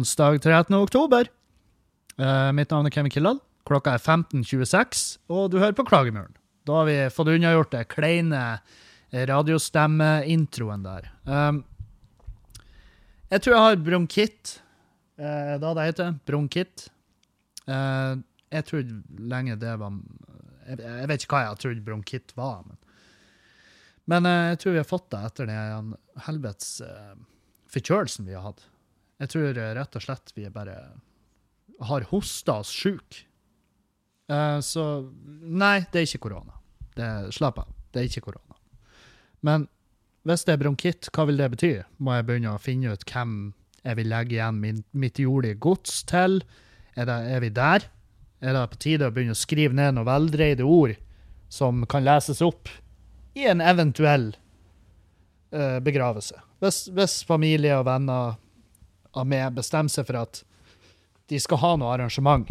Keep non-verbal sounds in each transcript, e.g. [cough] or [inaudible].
onsdag 13. oktober. Uh, mitt navn er Kevin Kildahl. Klokka er 15.26, og du hører på Klagemuren. Da har vi fått unnagjort det kleine radiostemmeintroen der. Um, jeg tror jeg har bronkitt. Uh, da det heter bronkitt. Uh, jeg trodde lenge det var jeg, jeg, vet ikke hva jeg har trodd bronkitt var. Men, men uh, jeg tror vi har fått det etter den helvetes forkjølelsen vi har hatt. Jeg tror rett og slett vi bare har hosta oss sjuke. så nei, det er ikke korona. Slapp av, det er ikke korona. Men hvis det er bronkitt, hva vil det bety? Må jeg begynne å finne ut hvem jeg vil legge igjen min, mitt jordige gods til? Er, det, er, vi der? Er det på tide å begynne å skrive ned noen veldreide ord som kan leses opp i en eventuell uh, begravelse? Hvis, hvis, familie og venner av meg bestemmer seg for at de skal ha noe arrangement,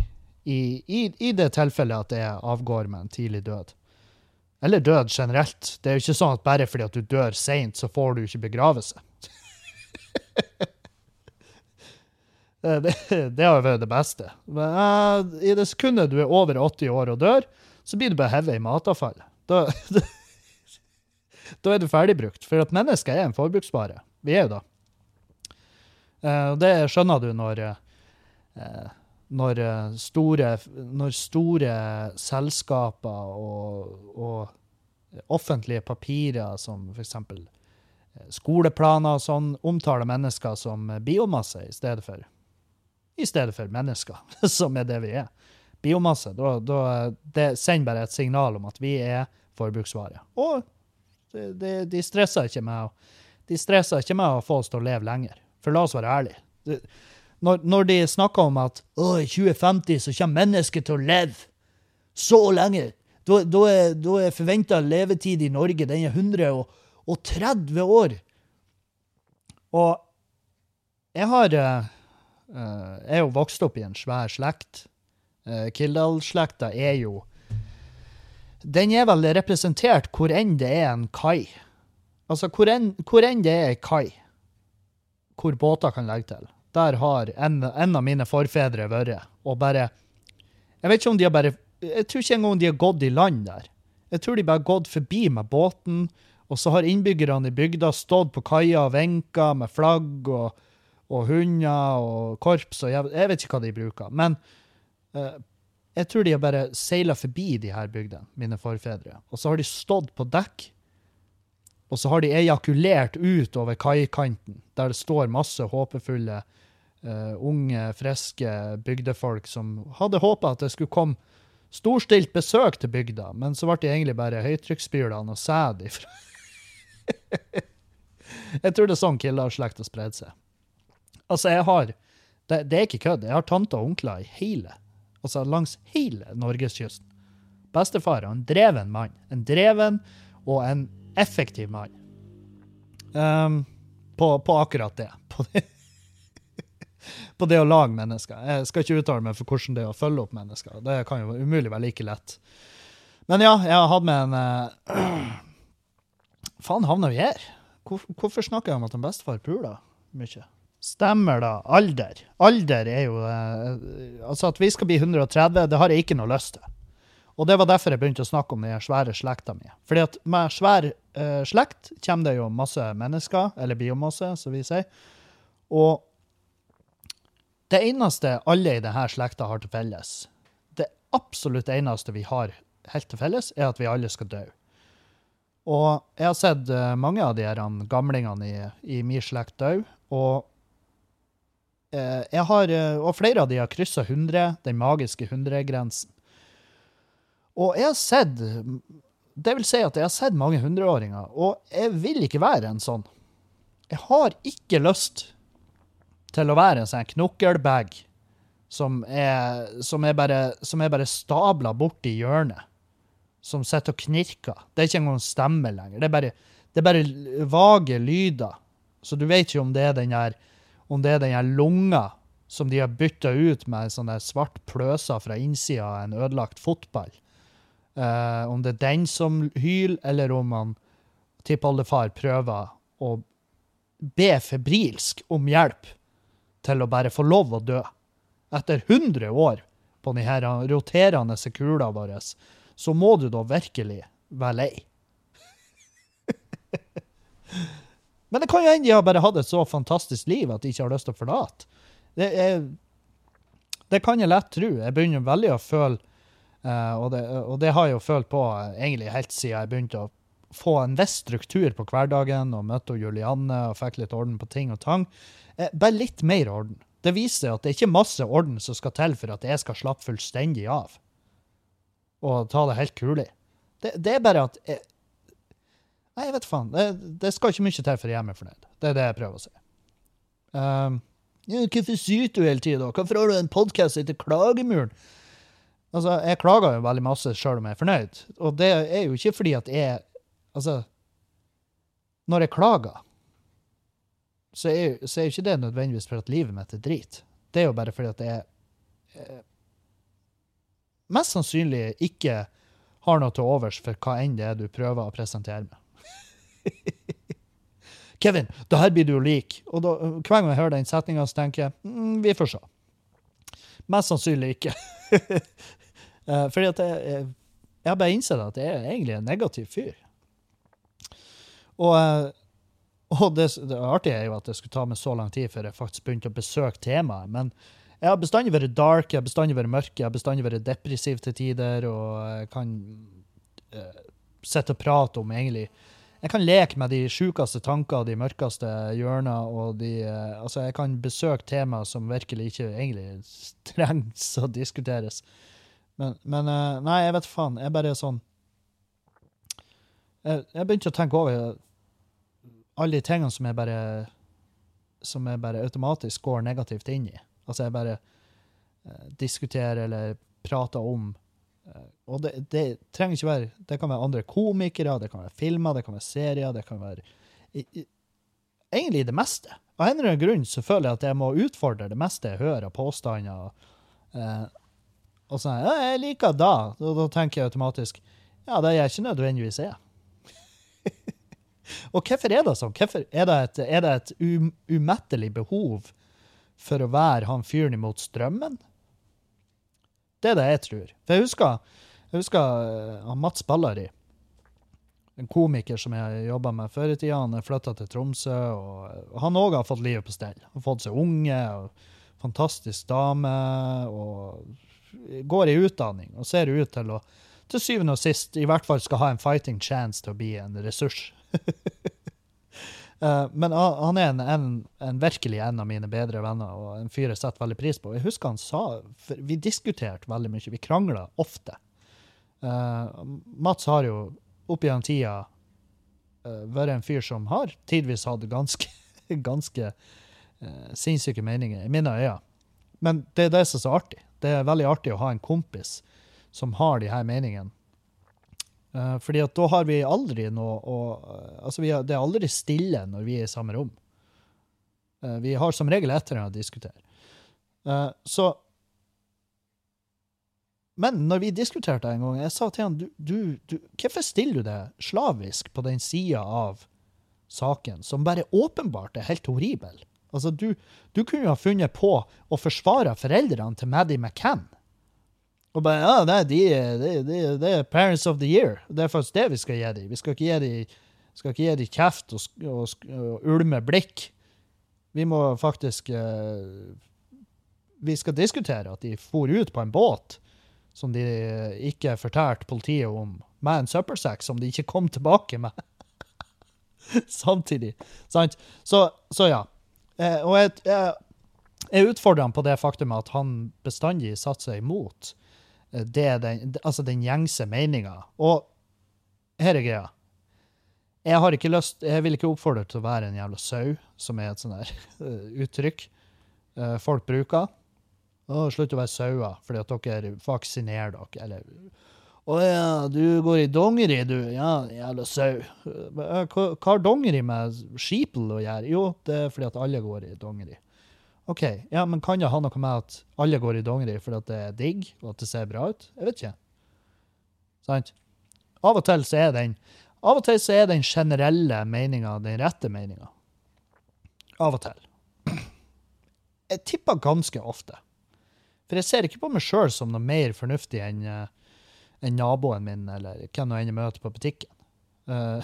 i, i, i det tilfellet at det avgår med en tidlig død, eller død generelt. Det er jo ikke sånn at bare fordi at du dør seint, så får du ikke begravelse. [laughs] det, det, det, har jo vært det beste. Men, uh, I det sekundet du er over 80 år og dør, så blir du bare hevet i matavfall. [laughs] Da, da, er du ferdigbrukt. For at mennesker er en forbruksvare. Vi er jo da. Uh, det skjønner du når uh, når eh, store, når store selskaper og, og, offentlige papirer, som f.eks. Eh, skoleplaner og sånn, omtaler mennesker som biomasse i stedet for, i stedet for mennesker, [laughs] som er det vi er. Biomasse. Da, da, det sender bare et signal om at vi er forbruksvare. Og de, de, stresser ikke med de stresser ikke med å få oss til å leve lenger. For la oss være ærlige når, når de snakker om at i 2050 så kommer mennesket til å leve så lenge Da, da er, da er forventa levetid i Norge den er 130 år. Og jeg har uh, Jeg er jo vokst opp i en svær slekt. Uh, Kildahl-slekta er jo Den er vel representert hvor enn det er en kai. Altså hvor enn, hvor det er ei kai, hvor båter kan legge til der har en, en, av mine forfedre vært. Og bare Jeg vet ikke om de har bare Jeg tror ikke engang de har gått i land der. Jeg tror de bare har gått forbi med båten, og så har innbyggerne i bygda stått på kaia og vinka med flagg og, og, hunder og korps og jeg, jeg, vet ikke hva de bruker. Men uh, jeg tror de har bare seila forbi de her bygdene, mine forfedre. Og så har de stått på dekk og så har de ejakulert ut over kaikanten, der det står masse håpefulle uh, unge, friske bygdefolk som hadde håpa at det skulle komme storstilt besøk til bygda, men så ble det egentlig bare høytrykksspylene og sæd ifra. [laughs] jeg tror det er sånn killerslekta spredde seg. Altså, jeg har det, det, er ikke kødd. Jeg har tanter og onkler i hele, altså langs hele norgeskysten. Bestefar er en dreven mann. En dreven og en effektiv mann. Um, på, på, akkurat det. [laughs] På det på det å lage mennesker. Jeg skal ikke uttale meg for hvordan det er å følge opp mennesker. Det kan jo umulig være like lett. Men ja, jeg har hatt med en uh, [clears throat] Faen, havna vi her? Hvor, hvorfor snakker jeg om at en bestefar puler mye? Stemmer, da. Alder. Alder er jo uh, Altså, at vi skal bli 130, det har jeg ikke noe lyst til. Og det var derfor jeg begynte å snakke om den svære slekta mi. Fordi at med svær uh, slekt kommer det jo masse mennesker, eller biomasse, som vi sier. Og det eneste alle i denne slekta har til felles, det absolutt eneste vi har helt til felles, er at vi alle skal dø. Og jeg har sett uh, mange av de her gamlingene i, i min slekt dø, og uh, jeg har, uh, og flere av de har kryssa 100, den magiske 100-grensen. Og jeg har sett Det vil si at jeg har sett mange hundreåringer, og jeg vil ikke være en sånn. Jeg har ikke lyst til å være en sånn knokkelbag som er, som er bare, som er bare stabla borti hjørnet. Som sitter og knirker. Det er ikke engang stemme lenger. Det er bare, det er bare vage lyder. Så du vet ikke om det er den her, om det er den her lunga som de har bytta ut med sånne svart pløser fra innsida av en ødelagt fotball. Uh, om det er den som hyler, eller om han tippoldefar prøver å be febrilsk om hjelp til å bare få lov å dø. Etter 100 år på denne roterende kula våre, så må du da virkelig være lei. [laughs] Men det kan jo hende de har bare hatt et så fantastisk liv at de ikke har lyst til å forlate. Det, det kan jeg lett tro. Jeg begynner veldig å føle, uh, og, det, og, det, har jeg jo følt på uh, egentlig helt siden jeg begynte å få en viss struktur på hverdagen og møtte Julianne og fikk litt orden på ting og tang. Uh, bare litt mer orden. Det viser at det er ikke masse orden som skal til for at jeg skal slappe fullstendig av og ta det helt kulig. Det, det er bare at jeg, Nei, jeg vet faen. Det, det, skal ikke mye til for å gjøre meg fornøyd. Det er det jeg prøver å si. Um, ja, hvorfor syter du hele tida? Hvorfor har du en podkast etter Klagemuren? Altså, jeg klager jo veldig masse sjøl om jeg er fornøyd, og det er jo ikke fordi at jeg Altså, når jeg klager, så er, så er jo ikke det nødvendigvis for at livet mitt er drit. Det er jo bare fordi at jeg eh, mest sannsynlig ikke har noe til overs for hva enn det er du prøver å presentere med. [laughs] Kevin, det her blir du jo lik. Og da, hver gang jeg hører den setninga, tenker jeg mm, vi får se. Mest sannsynlig ikke. [laughs] uh, fordi at jeg, jeg har bare innsett at jeg er egentlig en negativ fyr. Og, uh, og det, det, artige er jo at det skulle ta meg så lang tid før jeg faktisk begynte å besøke temaet. Men jeg har bestandig vært dark, jeg har bestandig vært mørk, jeg har bestandig vært depressiv til tider, og jeg kan uh, sitte og prate om egentlig jeg kan leke med de sjukeste tanker, de mørkeste hjørner, og de uh, Altså, jeg kan besøke temaer som virkelig ikke egentlig trengs å diskuteres. Men, men eh, Nei, jeg vet faen. Jeg bare er sånn jeg, jeg begynte å tenke over alle de tingene som jeg bare som jeg bare automatisk går negativt inn i. Altså, jeg bare eh, diskuterer eller prater om og det, det, trenger ikke være Det kan være andre komikere, det kan være filmer, det kan være serier, det kan være i, i, Egentlig det meste. Av en eller annen grunn så føler jeg at jeg må utfordre det meste jeg hører av påstander. Eh, og sånn ja, 'Jeg liker da.' Og da tenker jeg automatisk ja, det jeg ikke nødvendigvis er. [laughs] og hvorfor er det sånn? Hvorfor er det et, er det et umettelig behov for å være han fyren imot strømmen? Det er det jeg tror. For jeg husker, jeg husker uh, Mats Ballari, en komiker som jeg jobba med før i tida. Han flytta til Tromsø, og, og han òg har fått livet på stell. Han har fått seg unge, og fantastisk dame, og går i utdanning og ser ut til å til syvende og sist i hvert fall skal ha en fighting chance til å bli en ressurs. Uh, [laughs] men han er en, en, en, virkelig en av mine bedre venner, og en fyr jeg setter veldig pris på. Jeg husker han sa Vi diskuterte veldig mye, vi krangla ofte. Uh, Mats har jo opp gjennom tida uh, vært en fyr som har tidvis hatt ganske, [laughs] ganske sinnssyke meninger, i mine øyne. Men det er det som er så artig. Det er veldig artig å ha en kompis som har de her meningene Uh, fordi at da har vi aldri noe å Altså, har, det er aldri stille når vi er i samme rom. Uh, vi har som regel et eller annet å diskutere. Uh, så Men når vi diskuterte en gang, jeg sa til han du, du, du, Hvorfor stiller du deg slavisk på den sida av saken som bare åpenbart er helt horribel? Altså, du, du kunne jo ha funnet på å forsvare foreldrene til Maddie McCann og bare Ja, nei, de, de, de, de, er parents of the year. Det er faktisk det vi skal gi dem. Vi skal ikke gi dem, skal ikke gi dem kjeft og, og, og, ulme blikk. Vi må faktisk uh, Vi skal diskutere at de for ut på en båt som de ikke fortalte politiet om, med en søppelsekk som de ikke kom tilbake med. [laughs] Samtidig. Sant? Så, så ja. Eh, og jeg, jeg, jeg utfordrer ham på det faktum at han bestandig satte seg imot Eh, det den, altså den gjengse meninga. Og her er greia. Jeg har ikke lyst, jeg vil ikke oppfordre til å være en jævla sau, som er et sånt der [laughs] uttrykk folk bruker. Å, slutt å være sauer fordi at dere vaksinerer dere. Eller Å ja, du går i dongeri, du. Ja, jævla sau. Hva, hva har dongeri med skipel å gjøre? Jo, det er fordi at alle går i dongeri. OK, ja, men kan det ha noe med at alle går i dongeri fordi at det er digg, og at det ser bra ut? Jeg vet ikke. Sant? Av og til så er den av og til så er den generelle meninga den rette meninga. Av og til. jeg tipper ganske ofte. For jeg ser ikke på meg sjøl som noe mer fornuftig enn eh, enn naboen min, eller hvem jeg møter på butikken. Uh,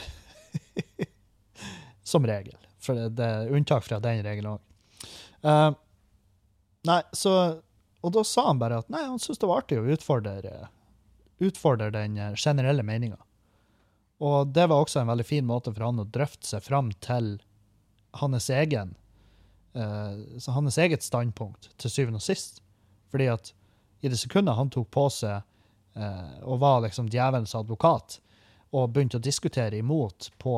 [laughs] som regel. For det, det er unntak fra den regelen òg. nei, så Og da sa han bare at nei, han syntes det var artig å utfordre, utfordre den eh, generelle meninga. Og det var også en veldig fin måte for han å drøfte seg fram til hans egen uh, hans eget standpunkt, til syvende og sist. Fordi at i det sekundet han tok på seg uh, og var liksom djevelens advokat, og begynte å diskutere imot på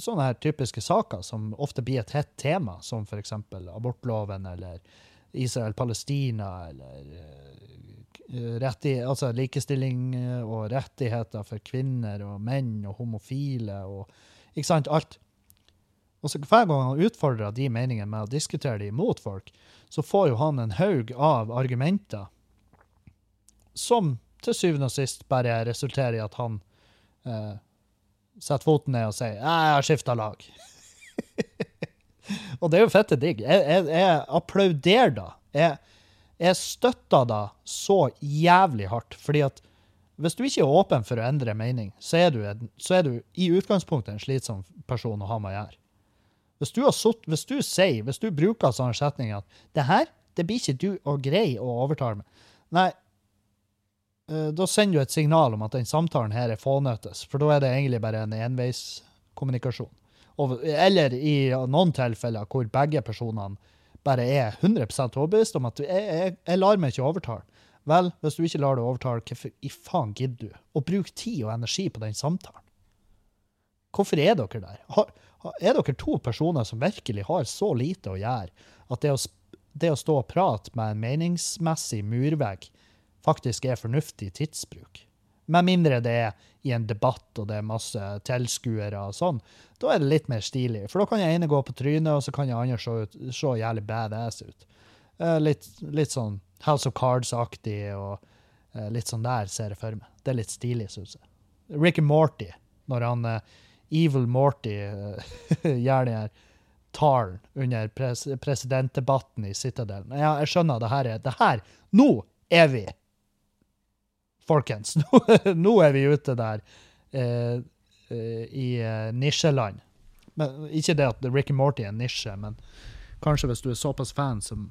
sånne her typiske saker som ofte blir et hett tema, som f.eks. abortloven eller Israel-Palestina eller uh, altså likestilling og rettigheter for kvinner og menn og homofile og ikke sant, alt. Og så Hver gang han utfordrer de meningene med å diskutere dem mot folk, så får jo han en haug av argumenter som til syvende og sist bare resulterer i at han eh, setter foten ned og sier 'Jeg har skifta lag'. [laughs] og det er jo fette digg. Jeg, jeg, jeg applauderer da. Jeg, jeg støtter da så jævlig hardt, fordi at hvis du ikke er åpen for å endre mening, så er du, så er du i utgangspunktet en slitsom person å ha med å gjøre. Hvis du, sutt, hvis du sier, hvis du bruker sånne setninger at 'det her, det blir ikke du å greie å overtale med', nei, da sender du et signal om at den samtalen her er fånøttes, for da er det egentlig bare en enveiskommunikasjon. Eller i noen tilfeller hvor begge personene bare er 100% overbevist om at jeg, jeg, jeg lar meg ikke overtale. Vel, hvis du ikke lar deg overtale, hvorfor i faen gidder du å bruke tid og energi på den samtalen? Hvorfor er dere der? Har, er dere to personer som virkelig har så lite å gjøre at det å, det å stå og prate med en meningsmessig murvegg faktisk er fornuftig tidsbruk? Med mindre det er i en debatt og det er masse tilskuere og sånn. Da er det litt mer stilig. For da kan jeg ene gå på trynet, og så kan jeg andre se, se jævlig badass ut. Eh, litt, litt, sånn House of Cards-aktig og eh, litt sånn der ser jeg for meg. Det er litt stilig, syns jeg. Ricky Morty, når han eh, Evil Morty [laughs] gjør den her talen under pres presidentdebatten i Citadelen. Ja, jeg skjønner det her er det her. Nå er vi folkens. [laughs] Nå, nå er vi ute der eh, eh, i eh, nisjeland. Men, ikke det at Ricky Morty er nisje, men kanskje hvis du er såpass fan som,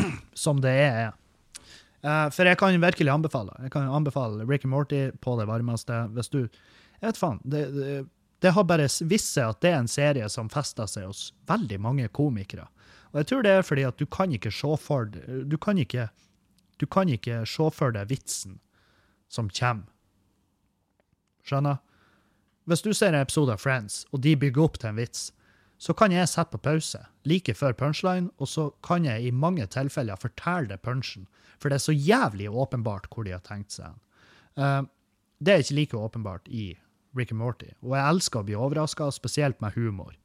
[clears throat] som det er. Uh, for jeg kan virkelig anbefale Jeg kan anbefale Ricky Morty på det varmeste. Hvis du Jeg vet faen. Det, det, det har bare vist seg at det er en serie som fester seg hos veldig mange komikere. Og jeg tror det er fordi at du kan ikke se for Du kan ikke du kan ikke se for deg vitsen som kommer. Skjønner? Hvis du ser en episode av Friends, og de bygger opp til en vits, så kan jeg sette på pause like før punchline, og så kan jeg i mange tilfeller fortelle det punchen, for det er så jævlig åpenbart hvor de har tenkt seg. den. det er ikke like åpenbart i Rick and Morty, og jeg elsker å bli overraska, spesielt med humor,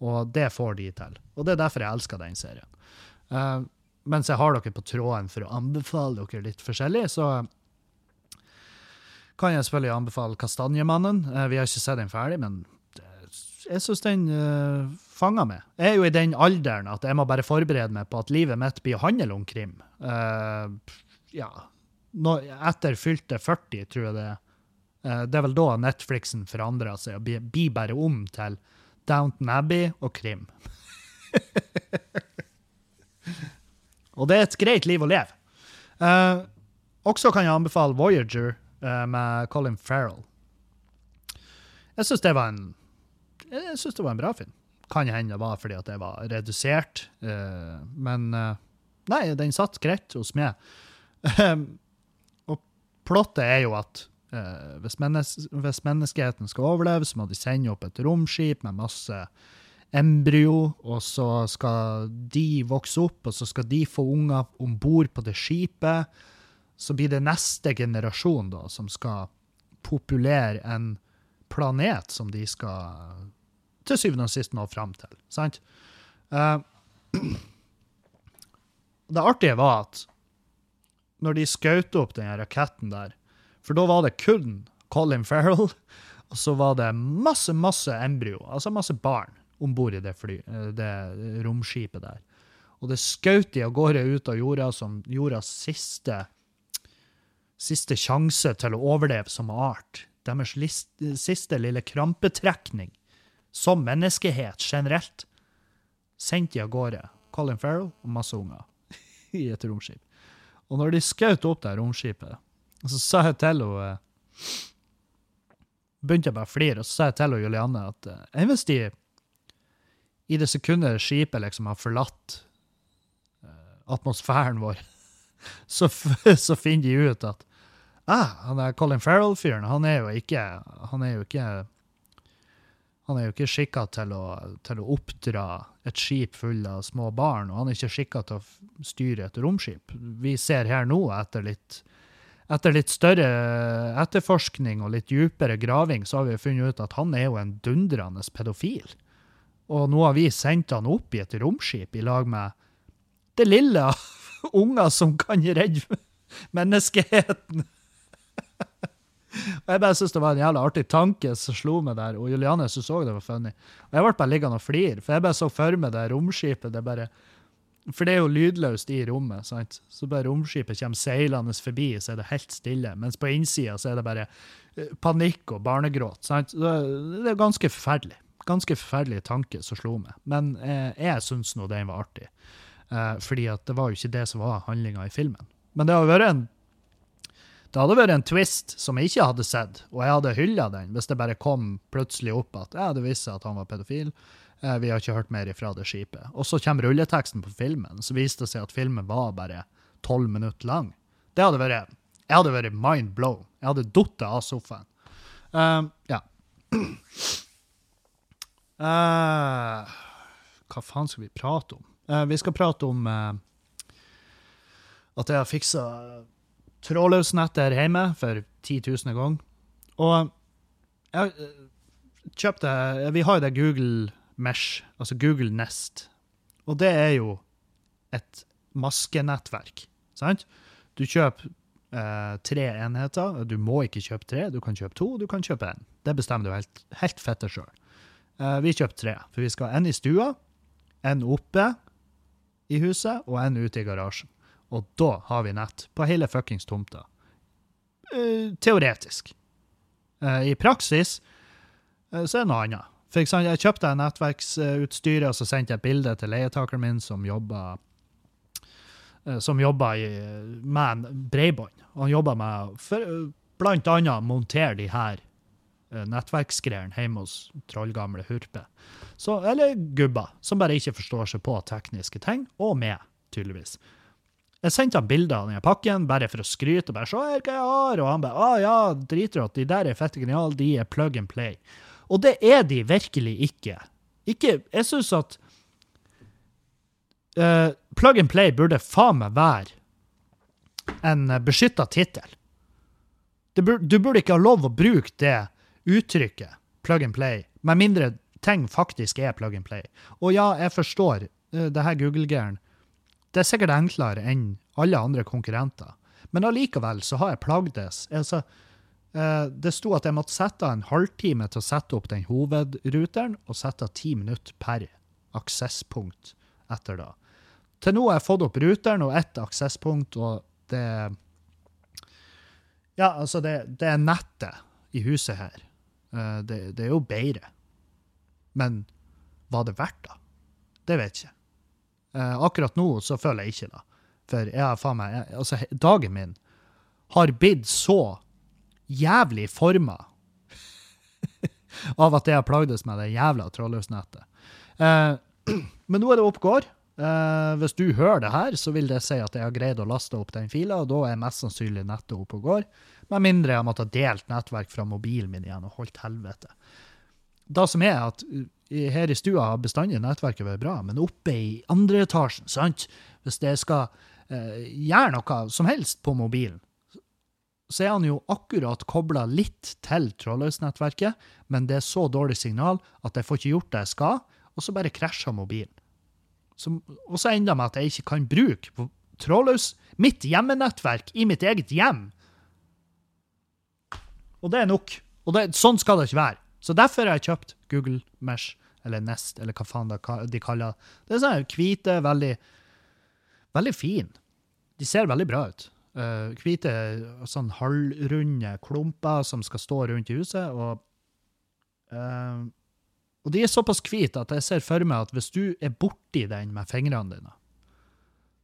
og det får de til. Og det er derfor jeg elsker den serien. Mens jeg har dere på tråden for å anbefale dere litt forskjellig, så kan jeg selvfølgelig anbefale Kastanjemannen. Eh, vi har ikke sett den ferdig, men jeg syns den uh, fanga meg. Jeg er jo i den alderen at jeg må bare forberede meg på at livet mitt blir å handle om krim. Uh, ja Nå, Etter fylte 40, tror jeg det er. Uh, det er vel da Netflixen forandrer seg og blir bare om til Downton Abbey og krim. [laughs] Og det er et greit liv å leve. Uh, også kan jeg anbefale Voyager uh, med Colin Farrell. Jeg syns det det var en bra film. Kan hende det var fordi at det var redusert, uh, men nei, den satt greit hos meg. og plottet er jo at hvis, menneske, hvis, menneskeheten skal overleve, så må de sende opp et romskip med masse embryo, og så skal de vokse opp, og så skal de få unger om bord på det skipet. Så blir det neste generasjon da, som skal populere en planet som de skal til syvende og sist nå fram til. Sant? Uh, [clears throat] det artige var at når de skjøt opp den raketten der, for da var det kun Colin Farrell, [laughs] og så var det masse, masse embryo, altså masse barn om bord i det, fly, eh, det romskipet der. Og det skjøt de av gårde ut av jorda som jordas siste, siste sjanse til å overleve som art. Deres list, siste lille krampetrekning som menneskehet generelt. sendte de av gårde. Colin Farrell og masse unger [laughs] i et romskip. Og når de skjøt opp det romskipet, så sa jeg til henne Begynte jeg bare å flire, og så sa jeg til henne Julianne at enn hvis de i det sekundet skipet liksom har forlatt atmosfæren vår, [laughs] så, så finner de ut at ah, han er Colin Farrell-fyren, han er jo ikke Han er jo ikke han er jo ikke skikka til, til, å oppdra et skip full av små barn, og han er ikke skikka til å styre et romskip. Vi ser her nå, etter litt, etter litt større etterforskning og litt dypere graving, så har vi funnet ut at han er jo en dundrende pedofil. Og nå har vi sendt han opp i et romskip i lag med det lille [laughs] unger som kan redde menneskeheten. Og Jeg bare syntes det var en jævla artig tanke som slo meg der, og Juliane syntes òg det var funny. Og Jeg ble bare liggende og flire, for jeg bare så for meg det romskipet. det bare... For det er jo lydløst i rommet. sant? Så bare romskipet kommer seilende forbi, så er det helt stille. Mens på innsida så er det bare eh, panikk og barnegråt. sant? Det er ganske forferdelig. Ganske forferdelig tanke som slo meg. Men eh, jeg syns nå den var artig. Eh, fordi at det var jo ikke det som var handlinga i filmen. Men det hadde vært en det hadde vært en twist som jeg ikke hadde sett, og jeg hadde hylla den hvis det bare kom plutselig opp at ja, det viste seg at han var pedofil. Eh, vi har ikke hørt mer ifra det skipet. Og så kommer rulleteksten på filmen, så viste det seg at filmen var bare tolv minutter lang. Det hadde vært Jeg hadde vært mind blown. Jeg hadde datt av sofaen. Um, ja. [clears throat] Uh, hva faen skal vi prate om? Uh, vi skal prate om uh, at jeg har fiksa trådløsnettet her hjemme for 10 000 gang. Og jeg kjøpte Vi har jo det Google Mesh, altså Google Nest. Og det er jo et maskenettverk, sant? Du kjøper Uh, tre enheter. Du må ikke kjøpe tre, du kan kjøpe to, du kan kjøpe én. Det bestemmer du helt, helt fette sjøl. Eh, vi kjøper tre, for vi skal ha en i stua, en oppe i huset og en ute i garasjen. Og da har vi nett på hele fuckings tomta. Uh, teoretisk. Uh, I praksis så er det noe annet. For eksempel, jeg kjøpte nettverksutstyret, og så sendte jeg bilde til leietakeren min som jobber som jobba med bredbånd. Han jobber med for, blant annet montere de her nettverksgreiene hjemme hos trollgamle Hurpe. Så, eller gubber, som bare ikke forstår seg på tekniske ting, og meg, tydeligvis. Jeg sendte han bilder av denne pakken bare for å skryte. bare, se her hva jeg har, Og han bare ah, ja, dritrått, de der er fette geniale, de er plug and play. Og det er de virkelig ikke. Ikke, Jeg syns at uh, plug and play burde faen meg være en beskytta tittel. Du burde ikke ha lov å bruke det uttrykket, plug and play, med mindre ting faktisk er plug and play. Og ja, jeg forstår uh, det her Google-gæren det er sikkert enklere enn alle andre konkurrenter. Men allikevel så har jeg plagdes. Altså, uh, det sto at jeg måtte sette en halvtime til å sette opp den hovedruteren, og sette ti minutter per aksesspunkt etter da. Til nå har jeg fått opp ruteren og ett aksesspunkt, og det Ja, altså, det, det er nettet i huset her. Eh, det, det er jo bedre. Men var det verdt det? Det vet jeg ikke. Uh, akkurat nå så føler jeg ikke det. For jeg faen meg Altså, dagen min har blitt så jævlig forma [laughs] av at jeg har plagdes med det jævla trådløsnettet. Eh, [clears throat] men nå er det oppgår. Eh, hvis du hører det her, så vil det si at jeg har greid å laste opp den fila, og da er mest sannsynlig nettet oppe og går. Med mindre jeg måtte ha delt nettverk fra mobilen min igjen og holdt helvete. Det som er at her i stua har bestandig nettverket vært bra, men oppe i andre etasjen, sant? hvis jeg skal eh, gjøre noe som helst på mobilen, så er han jo akkurat kobla litt til trådløsnettverket, men det er så dårlig signal at jeg får ikke gjort det jeg skal, og så bare krasjer mobilen. Som, og så ender det med at jeg ikke kan bruke trådløs mitt hjemmenettverk i mitt eget hjem. Og det er nok. Og det, sånn skal det ikke være. Så derfor har jeg kjøpt Google Mesh, eller Nest, eller hva faen de kaller det. Det er sånn hvite, veldig veldig fin. De ser veldig bra ut. Uh, hvite, sånn halvrunde klumper som skal stå rundt i huset. Og, uh, og de er såpass hvite at jeg ser for meg at hvis du er borti den med fingrene dine,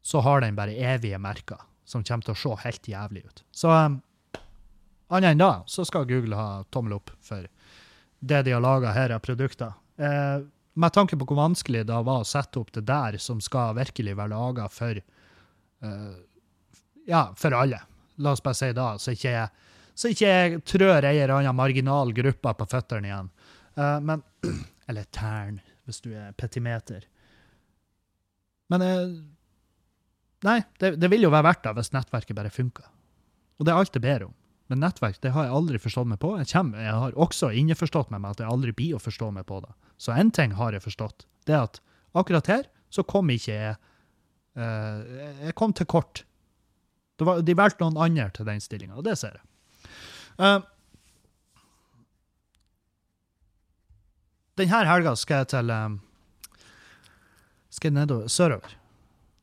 så har den bare evige merker som kommer til å se helt jævlig ut. Så um, annet enn da, så skal Google ha tommel opp for det de har laga her av produkter. Eh, med tanke på hvor vanskelig det var å sette opp det der som skal virkelig være laga for eh, Ja, for alle. La oss bare si da, så ikke jeg, så ikke jeg trør ei eller annen marginal gruppe på føttene igjen. Uh, men [clears throat] Eller tærne, hvis du er petimeter. Men uh, Nei, det, det, vil jo være verdt det hvis nettverket bare funker. Og det er alt jeg ber om. Men nettverk det har jeg aldri forstått meg på. Jeg, kommer, jeg har også innforstått meg med at jeg aldri blir å forstå meg på det. Så én ting har jeg forstått. Det er at akkurat her så kom ikke jeg uh, Jeg kom til kort. Var, de valgte noen andre til den stillinga, og det ser jeg. Uh, denne helga skal jeg til um, Skal jeg nedover sørover.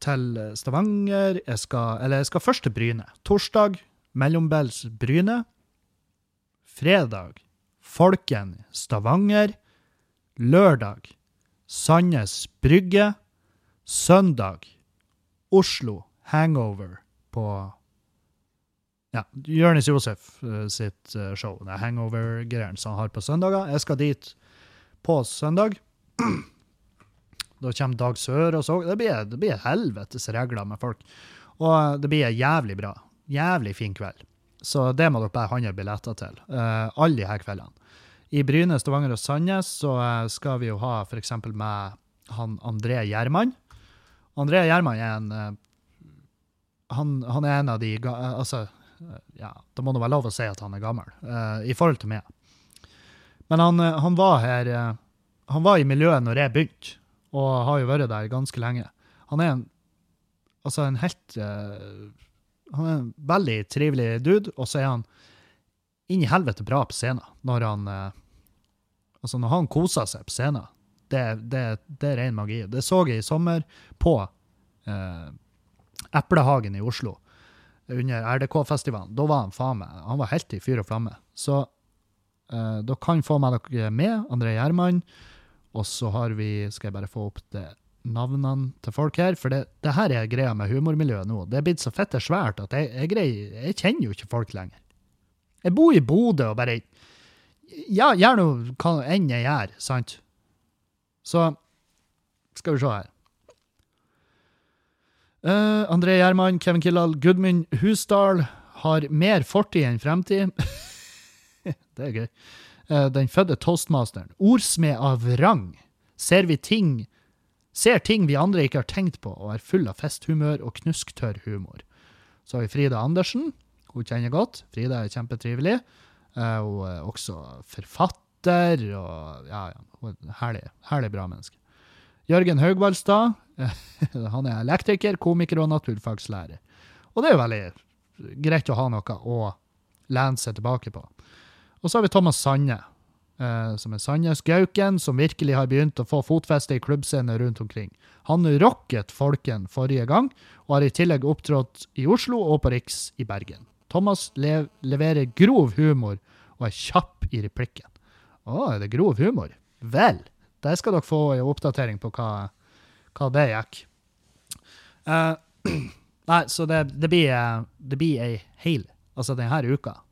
Til Stavanger. Jeg skal, eller jeg skal først til Bryne. Torsdag mellombels Bryne. Fredag Folken Stavanger. Lørdag Sandnes Brygge. Søndag Oslo Hangover på ja, Jonis Josef sitt show. Det hangover-greiene som han har på søndager. Jeg skal dit på søndag. [clears throat] Da kommer Dag Sør og så. Det blir, det blir helvetes regler med folk. Og det blir jævlig bra. Jævlig fin kveld. Så det må dere bare handle billetter til. Uh, alle de her kveldene. I Bryne, Stavanger og Sandnes så uh, skal vi jo ha f.eks. med han André Gjerman. André Gjerman er en uh, han, han, er en av de Altså, ja, da må det være lov å si at han er gammel, i forhold til meg. Men han, eh, han, var her eh, Han var i miljøet når jeg begynte, og har jo vært der ganske lenge. Han er en, altså en helt uh, Han er en veldig trivelig dude, og så er han inn i helvete bra på scenen. Når han uh, altså når han koser seg på scenen. Det, det, det er ren magi. Det så jeg i sommer på eh, Eplehagen i Oslo under RDK-festivalen. Da var han faen meg Han var helt i fyr og flamme. Så eh, dere kan få meg dere med André Gjerman. Og så har vi Skal jeg bare få opp det navnene til folk her? For det, det her er greia med humormiljøet nå. Det er blitt så fitte svært at jeg, jeg, greier, jeg kjenner jo ikke folk lenger. Jeg bor i Bodø og bare Ja, gjør nå hva enn jeg gjør, sant? Så skal vi se her. Uh, André Gjerman, Kevin Kildahl, Gudmund Husdal har mer fortid enn fremtid. [laughs] det er gøy. Uh, den fødte toastmasteren. Ordsmed av rang. Ser vi ting Ser ting vi andre ikke har tenkt på, og er full av festhumør og knusktørr humor. Så har vi Frida Andersen. Hun kjenner godt. Frida er kjempetrivelig. Uh, hun er også forfatter, og ja, ja, hun er herlig, herlig bra menneske. Jørgen Haugvaldstad. [laughs] han er elektriker, komiker og naturfagslærer. Og det er jo veldig greit å ha noe å lene seg tilbake på. Og så har vi Thomas Sanne, eh, som er Sandnes-gauken, som virkelig har begynt å få fotfeste i klubbscener rundt omkring. Han rocket folken forrige gang, og har i tillegg opptrådt i Oslo og på Riks i Bergen. Thomas le leverer grov humor og er kjapp i replikken. Å, er det grov humor? Vel, der skal dere få en oppdatering på hva, hva det gikk. Uh, [clears throat] nei, så det, det, blir, det blir ei hel, altså denne uka, Eh,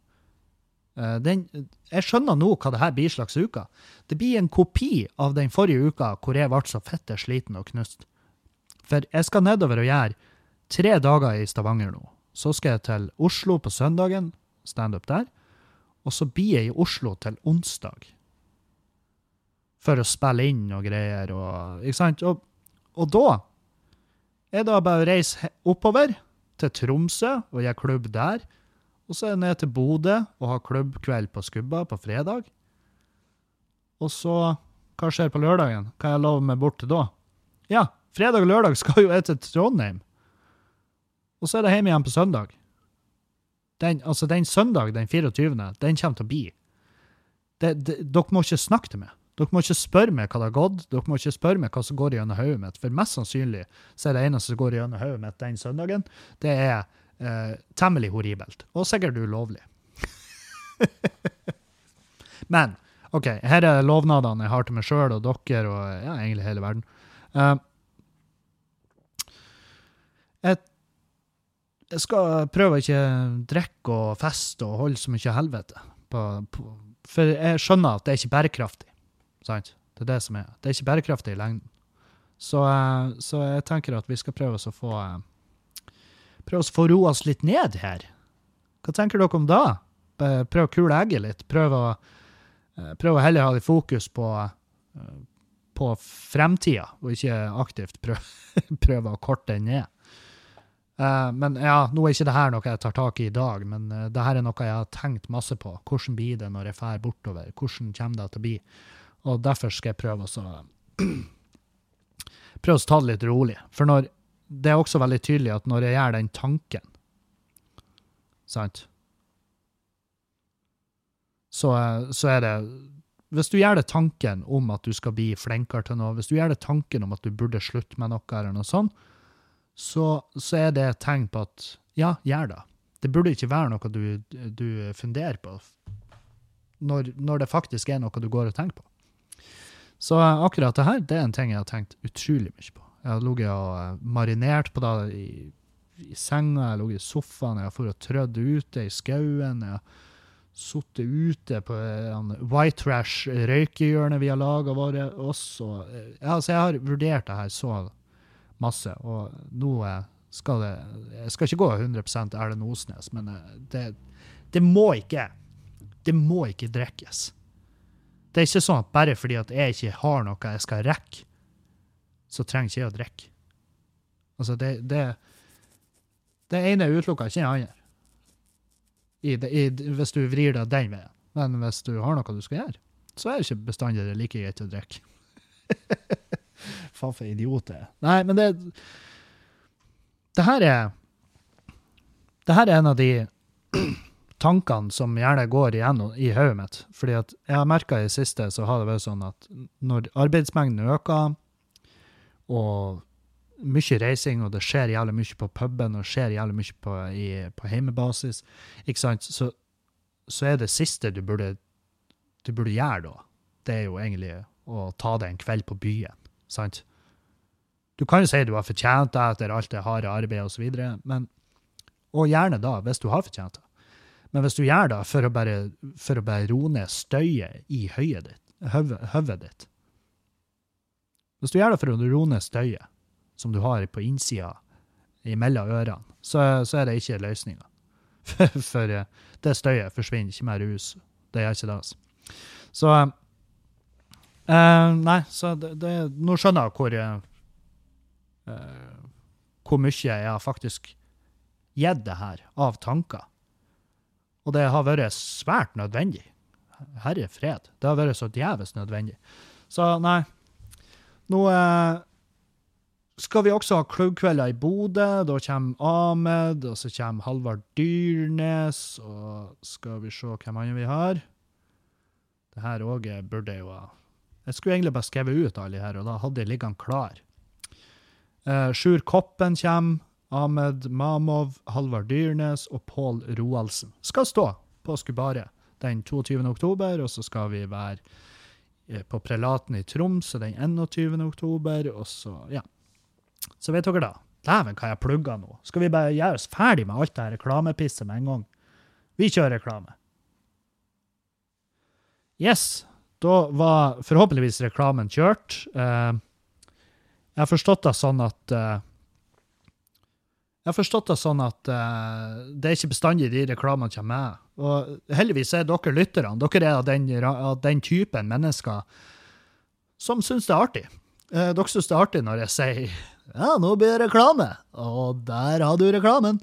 den, jeg skjønner nå hva det her blir slags uka. Det blir en kopi av den forrige uka hvor jeg ble så fitte sliten og knust. For jeg skal nedover og gjøre tre dager i Stavanger nå. Så skal jeg til Oslo på søndagen, standup der. Og så blir jeg i Oslo til onsdag. For å spille inn og greier og Ikke sant? Og, og da er det bare å reise oppover til Tromsø og gjøre klubb der. Og så er jeg ned til Bodø og har klubbkveld på Skubba på fredag. Og så Hva skjer på lørdagen? Hva jeg lov med bort til da? Ja, fredag og lørdag skal jo jeg til Trondheim. Og så er det hjemme igjen på søndag. Den, altså den søndag, den 24., den kommer til å bli det, det, Dere må ikke snakke til meg. Dere må ikke spørre meg hva det har gått, dere må ikke spørre meg hva som går gjennom hodet mitt, for mest sannsynlig så er det eneste som går gjennom hodet mitt den søndagen, det er eh, temmelig horribelt. Og sikkert ulovlig. [laughs] Men OK, her er lovnadene jeg har til meg sjøl og dere og ja, egentlig hele verden. Uh, jeg, jeg, skal prøve å ikke drikke og feste og holde så mye helvete. På, på, for jeg skjønner at det er ikke bærekraftig. Sant? Det er det som er. Det er ikke bærekraftig i lengden. Så, uh, så jeg tenker at vi skal prøve oss å få uh, prøve å få roa oss litt ned her. Hva tenker dere om da? Prøv å kule egget litt. Prøv å, prøv å heller ha litt fokus på, på fremtida, og ikke aktivt prøve, [laughs] prøve å korte den ned. Uh, men ja, nå er ikke det her noe jeg tar tak i i dag, men det her er noe jeg har tenkt masse på. Hvordan blir det når jeg drar bortover? Hvordan kommer det til å bli? Og derfor skal jeg prøve å [clears throat] prøve å ta det litt rolig. For når, det er også veldig tydelig at når jeg gjør den tanken, sant, så, så er det Hvis du gjør det tanken om at du skal bli flinkere til noe, hvis du gjør det tanken om at du burde slutte med noe, eller noe sånt, så, så, er det et tegn på at ja, gjør det. Det burde ikke være noe du, du funderer på når, når, det faktisk er noe du går og tenker på. Så akkurat det her det er en ting jeg har tenkt utrolig mye på. Jeg har ligget og eh, marinert på det i, i senga, jeg ligget i sofaen, jeg har for og trødd ute i skauen. jeg har sittet ute på en White Trash røykehjørne vi har laga oss. Eh, altså jeg har vurdert det her så masse. Og nå skal det Jeg skal ikke gå 100 Erlend Osnes, men eh, det, det må ikke Det må ikke drikkes. Det er ikke sånn at bare fordi at jeg ikke har noe jeg skal rekke, så trenger ikke jeg å drikke. Altså, det, det, det ene utelukker ikke det andre. Hvis du vrir deg den veien. Men hvis du har noe du skal gjøre, så er det ikke bestandig det like greit å drikke. [laughs] Faen for idiot det er. Nei, men det Det her er Det her er en av de [clears throat] tankene som gjerne går igjen i hodet mitt. Fordi at jeg har merka i det siste så har det vært sånn at når arbeidsmengden øker, og mye reising, og det skjer jævlig mye på puben, og skjer jævlig mye på, i, på heimebasis, ikke sant, så, så, er det siste du burde, du burde gjøre da, det er jo egentlig å ta deg en kveld på byen sant? Du kan jo si du har fortjent det etter alt det harde arbeidet osv., men og gjerne da, hvis du har fortjent det. Men hvis du gjør det for å bare, for bare roe ned støyet i høyet ditt, høvet ditt Hvis du gjør det for å roe ned støyet som du har på innsida mellom ørene, så, så er det ikke løsninga. [laughs] For, for, det støyet forsvinner ikke med rus. Det gjør ikke det. altså. Så Uh, nei, så det, det, nå skjønner jeg hvor, uh, hvor mye jeg har faktisk gitt det her av tanker. Og det har vært svært nødvendig. Herre fred. Det har vært så djevelsk nødvendig. Så nei. Nå eh, skal vi også ha klubbkvelder i Bodø. Da kommer Ahmed, og så kommer Halvard Dyrnes, og skal vi se hvem andre vi har. Det her òg burde jo ha jeg skulle egentlig bare skrevet ut alle her, og da hadde jeg liggende klar. Eh, Sjur Koppen kommer. Ahmed Mamov, Halvard Dyrnes og Pål Roaldsen skal stå på Skubare den 22. oktober, og så skal vi være på Prelaten i Tromsø den 21. oktober, og så, ja. Så vet dere da. Dæven, hva jeg plugga nå. Skal vi bare gjøre oss ferdig med alt det her reklamepisset med en gang? Vi kjører reklame. Yes. Da var forhåpentligvis reklamen kjørt. Uh, jeg har forstått det sånn at uh, Jeg har forstått det sånn at uh, det er ikke bestandig de reklamene kommer med. Og heldigvis er dere lytterne dere er av den, av den typen mennesker som syns det er artig. dere syns det er artig når jeg sier ja, nå blir det reklame, og der har du reklamen.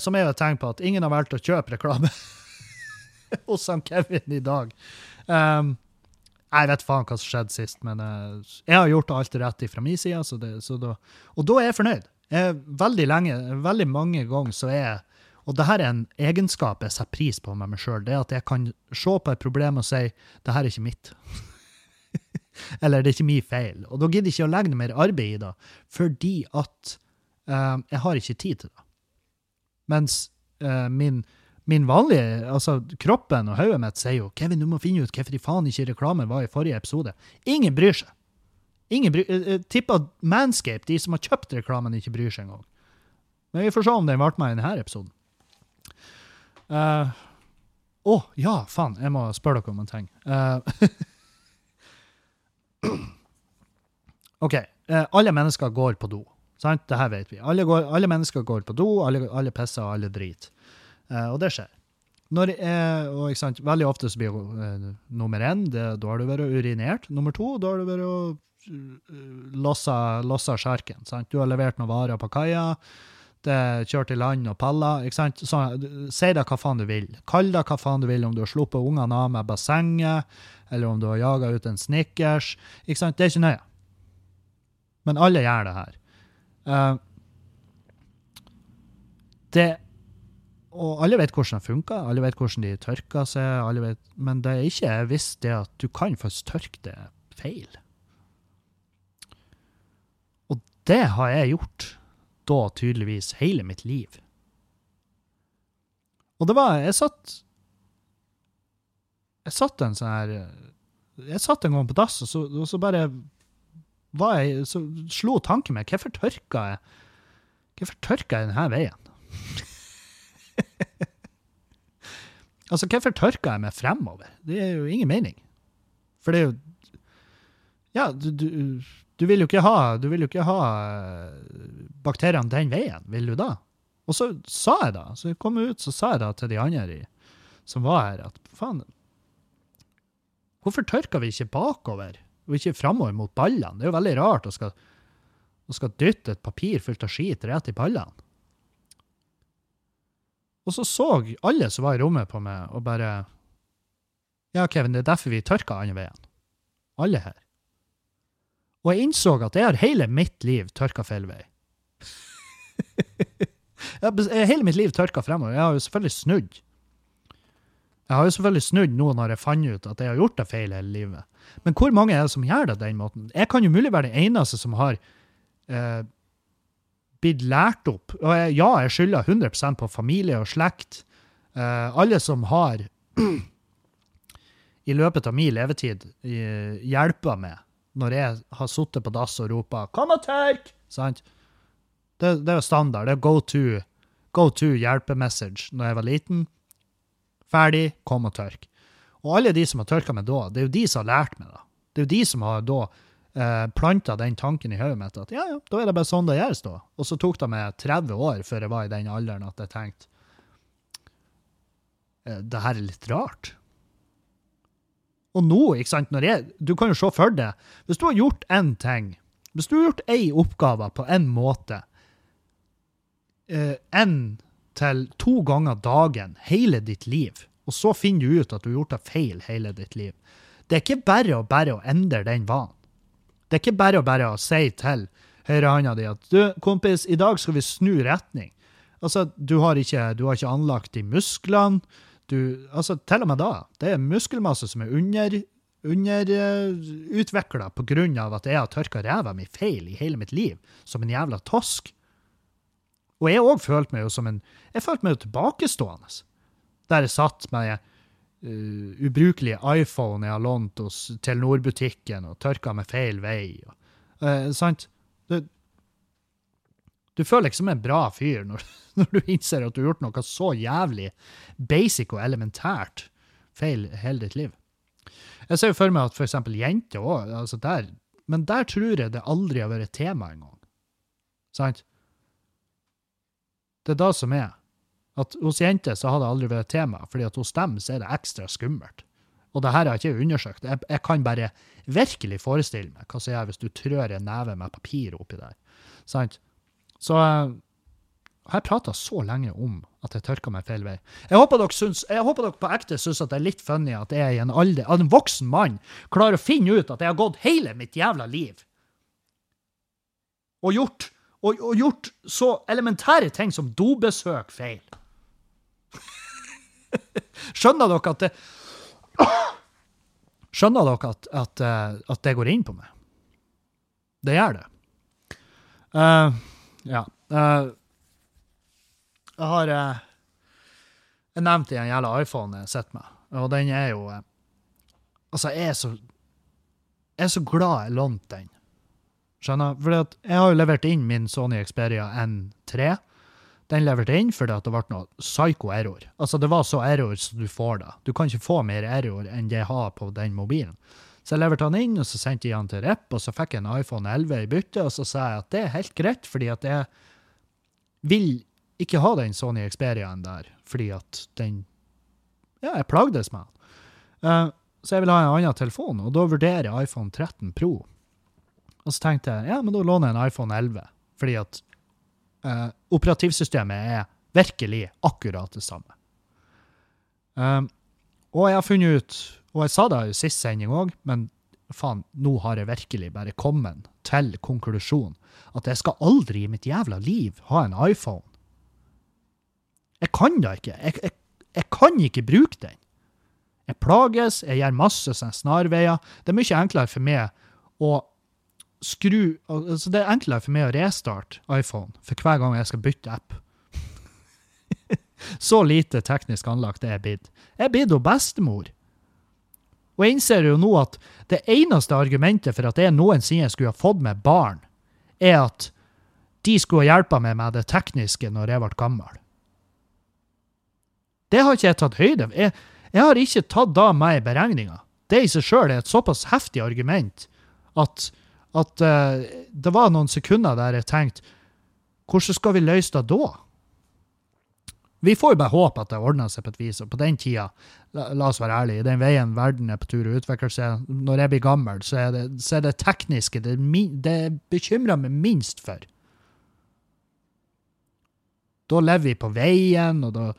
som er jo et tegn på at ingen har valgt å kjøpe reklame [laughs] hos han Kevin i dag. Um, jeg vet faen hva som skjedde sist, men uh, jeg har gjort alt rett fra min side. Så det, så da, og da er jeg fornøyd. Jeg, veldig lenge, veldig mange ganger så er Og det her er en egenskap jeg setter pris på med meg sjøl. Det er at jeg kan se på et problem og si det her er ikke mitt. [laughs] Eller det er ikke min feil. Og da gidder jeg ikke å legge mer arbeid i det, fordi at eh, jeg har ikke tid til det. Mens eh, min, min vanlige, altså kroppen og hodet mitt sier jo Kevin, du må finne ut hvorfor i faen ikke reklamen var i forrige episode. Ingen bryr seg. Ingen bryr, jeg, jeg tipper at Manscape, de som har kjøpt reklamen, ikke bryr seg engang. Men vi får se om den ble med i denne episoden. Å, uh, ja, faen, jeg må spørre dere om en ting. Uh, [clears throat] OK. Uh, alle mennesker går på do. Sant? Det her vet vi. Alle, går, alle mennesker går på do, alle, alle pisser, alle driter. og det skjer. Når, og, Veldig ofte så blir nummer én da har du vært urinert. Nummer to da har du vært lossa, lossa sjarken. Du har levert noen varer på kaia det er kjørt i land og paller. ikke sant? Så, si deg hva faen du vil. Kall deg hva faen du vil, om du har sluppet ungene av med bassenget, eller om du har jaga ut en Snickers. ikke sant? Det er ikke nøye. Men alle gjør det her. Uh, det Og alle vet hvordan det funker, alle vet hvordan de tørker seg, alle vet, men det er ikke visst det at du kan faktisk tørke det feil. Det har jeg gjort da tydeligvis hele mitt liv. Og det var Jeg satt Jeg satt en sånn her Jeg satt en gang på dass, og så, og så bare var jeg, så slo tanken meg Hvorfor tørka jeg Hvorfor tørka jeg denne veien? [laughs] altså, hvorfor tørka jeg meg fremover? Det er jo ingen mening. For det er jo Ja, du, du du vil jo ikke ha, jo ikke ha eh, bakteriene den veien, vil du da? Og så sa jeg da, så jeg kom ut, så sa jeg da til de andre som var her, at faen Hvorfor tørker vi ikke bakover, og ikke framover mot ballene? Det er jo veldig rart å skal, å skal dytte et papir fullt av skit rett i ballene. Og så så alle som var i rommet på meg, og bare Ja, Kevin, det er derfor vi tørker andre veien. Alle her. Og jeg innså at jeg har hele mitt liv tørka feil vei. [laughs] hele mitt liv tørka fremover. Jeg har jo selvfølgelig snudd. Jeg har jo selvfølgelig snudd nå når jeg fant ut at jeg har gjort det feil hele livet. Men hvor mange er det som gjør det den måten? Jeg kan jo mulig være den eneste som har eh, blitt lært opp. Og jeg, ja, jeg skylder 100 på familie og slekt. Eh, alle som har [clears throat] i løpet av min levetid eh, hjelpa meg når jeg har sittet på dass og ropa 'Kom og tørk!' Sant? Det, det er jo standard. Det er go to, go to hjelpemessage når jeg var liten. Ferdig, kom og tørk. Og alle de som har tørka meg da, det er jo de som har lært meg det. Det er jo de som har da eh, planta den tanken i hodet mitt at ja, ja, da er det bare sånn det gjøres, da. Og så tok det meg 30 år før jeg var i den alderen at jeg tenkte eh, det her er litt rart. Og nå, ikke sant, jeg, du kan jo se for deg Hvis du har gjort én ting, hvis du har gjort én oppgave på en måte én eh, til to ganger dagen hele ditt liv, og så finner du ut at du har gjort det feil hele ditt liv Det er ikke bare å bare å endre den vanen. Det er ikke bare å bare å si til høyrehånda di at du, kompis, i dag skal vi snu retning. Altså, du har ikke, du har ikke anlagt de musklene du Altså, til og med da. Det er muskelmasse som er under underutvikla uh, pga. at jeg har tørka ræva mi feil i hele mitt liv, som en jævla tosk. Og jeg òg følte meg jo som en Jeg følte meg jo tilbakestående. Der jeg satt med uh, ubrukelige iPhone jeg har lånt hos Telenor-butikken, og tørka meg feil vei. Og, uh, sant? Du føler deg som en bra fyr når, [laughs] når, du innser at du har gjort noe så jævlig basic og elementært feil hele ditt liv. Jeg ser jo for meg at f.eks. jenter òg altså der, Men der tror jeg det aldri har vært tema engang. Sant? Det er det som er. At hos jenter så har det aldri vært tema, fordi at hos dem så er det ekstra skummelt. Og det her har jeg ikke undersøkt. Jeg, jeg kan bare virkelig forestille meg hva som gjør hvis du trør en neve med papir oppi der. Sant? Så jeg har prata så lenge om at jeg tørka meg feil vei. Jeg håper dere, syns, jeg håper dere på ekte syns at det er litt funny at jeg en alder, en voksen mann klarer å finne ut at jeg har gått hele mitt jævla liv og gjort, og, og gjort så elementære ting som dobesøk feil. [laughs] Skjønner dere at det [coughs] Skjønner dere at, at, eh, at det går inn på meg? Det gjør det. Uh, ja. Uh, jeg har uh, Jeg nevnte den jævla iPhonen jeg sitter med, og den er jo Altså, jeg er så Jeg er så glad jeg lånte den. Skjønner? For jeg har jo levert inn min Sony Xperia N3. Den leverte inn fordi det ble noe psycho error. Altså, det var så error som du får da. Du kan ikke få mer error enn det jeg har på den mobilen. Så jeg leverte han inn, og så sendte jeg han til Rep, og så fikk jeg en iPhone 11 i bytte, og så sa jeg at det er helt greit, fordi at jeg vil ikke ha den Sony Xperiaen der, fordi at den Ja, jeg plagdes med den. Uh, så jeg vil ha en annen telefon, og da vurderer jeg iPhone 13 Pro. Og så tenkte jeg ja, men da låner jeg en iPhone 11, fordi at uh, operativsystemet er virkelig akkurat det samme. Um, og jeg har funnet ut, og jeg sa det i sist sending òg, men faen, nå har jeg virkelig bare kommet til konklusjonen at jeg skal aldri i mitt jævla liv ha en iPhone. Jeg kan da ikke. Jeg, jeg, jeg kan ikke bruke den. Jeg plages, jeg gjør masse sånne snarveier. Det er mye enklere for meg å skru altså Det er enklere for meg å restarte iPhone for hver gang jeg skal bytte app. [laughs] Så lite teknisk anlagt er jeg blitt. Jeg er blitt bestemor. Og jeg innser jo nå at det eneste argumentet for at jeg noensinne skulle ha fått meg barn, er at de skulle ha hjulpet meg med det tekniske når jeg ble gammel. Det har ikke jeg tatt høyde for. Jeg, jeg, har ikke tatt da med i beregninga. Det i seg sjøl er et såpass heftig argument at, at uh, det var noen sekunder der jeg tenkte Hvordan skal vi løse det da? Vi får jo bare håpe at det ordner seg på et vis. Og på den tida, la, la oss være ærlige, i den veien verden er på tur å utvikle seg, når jeg blir gammel, så er det, så er det tekniske det, det bekymrer meg minst for. Da lever vi på veien, og da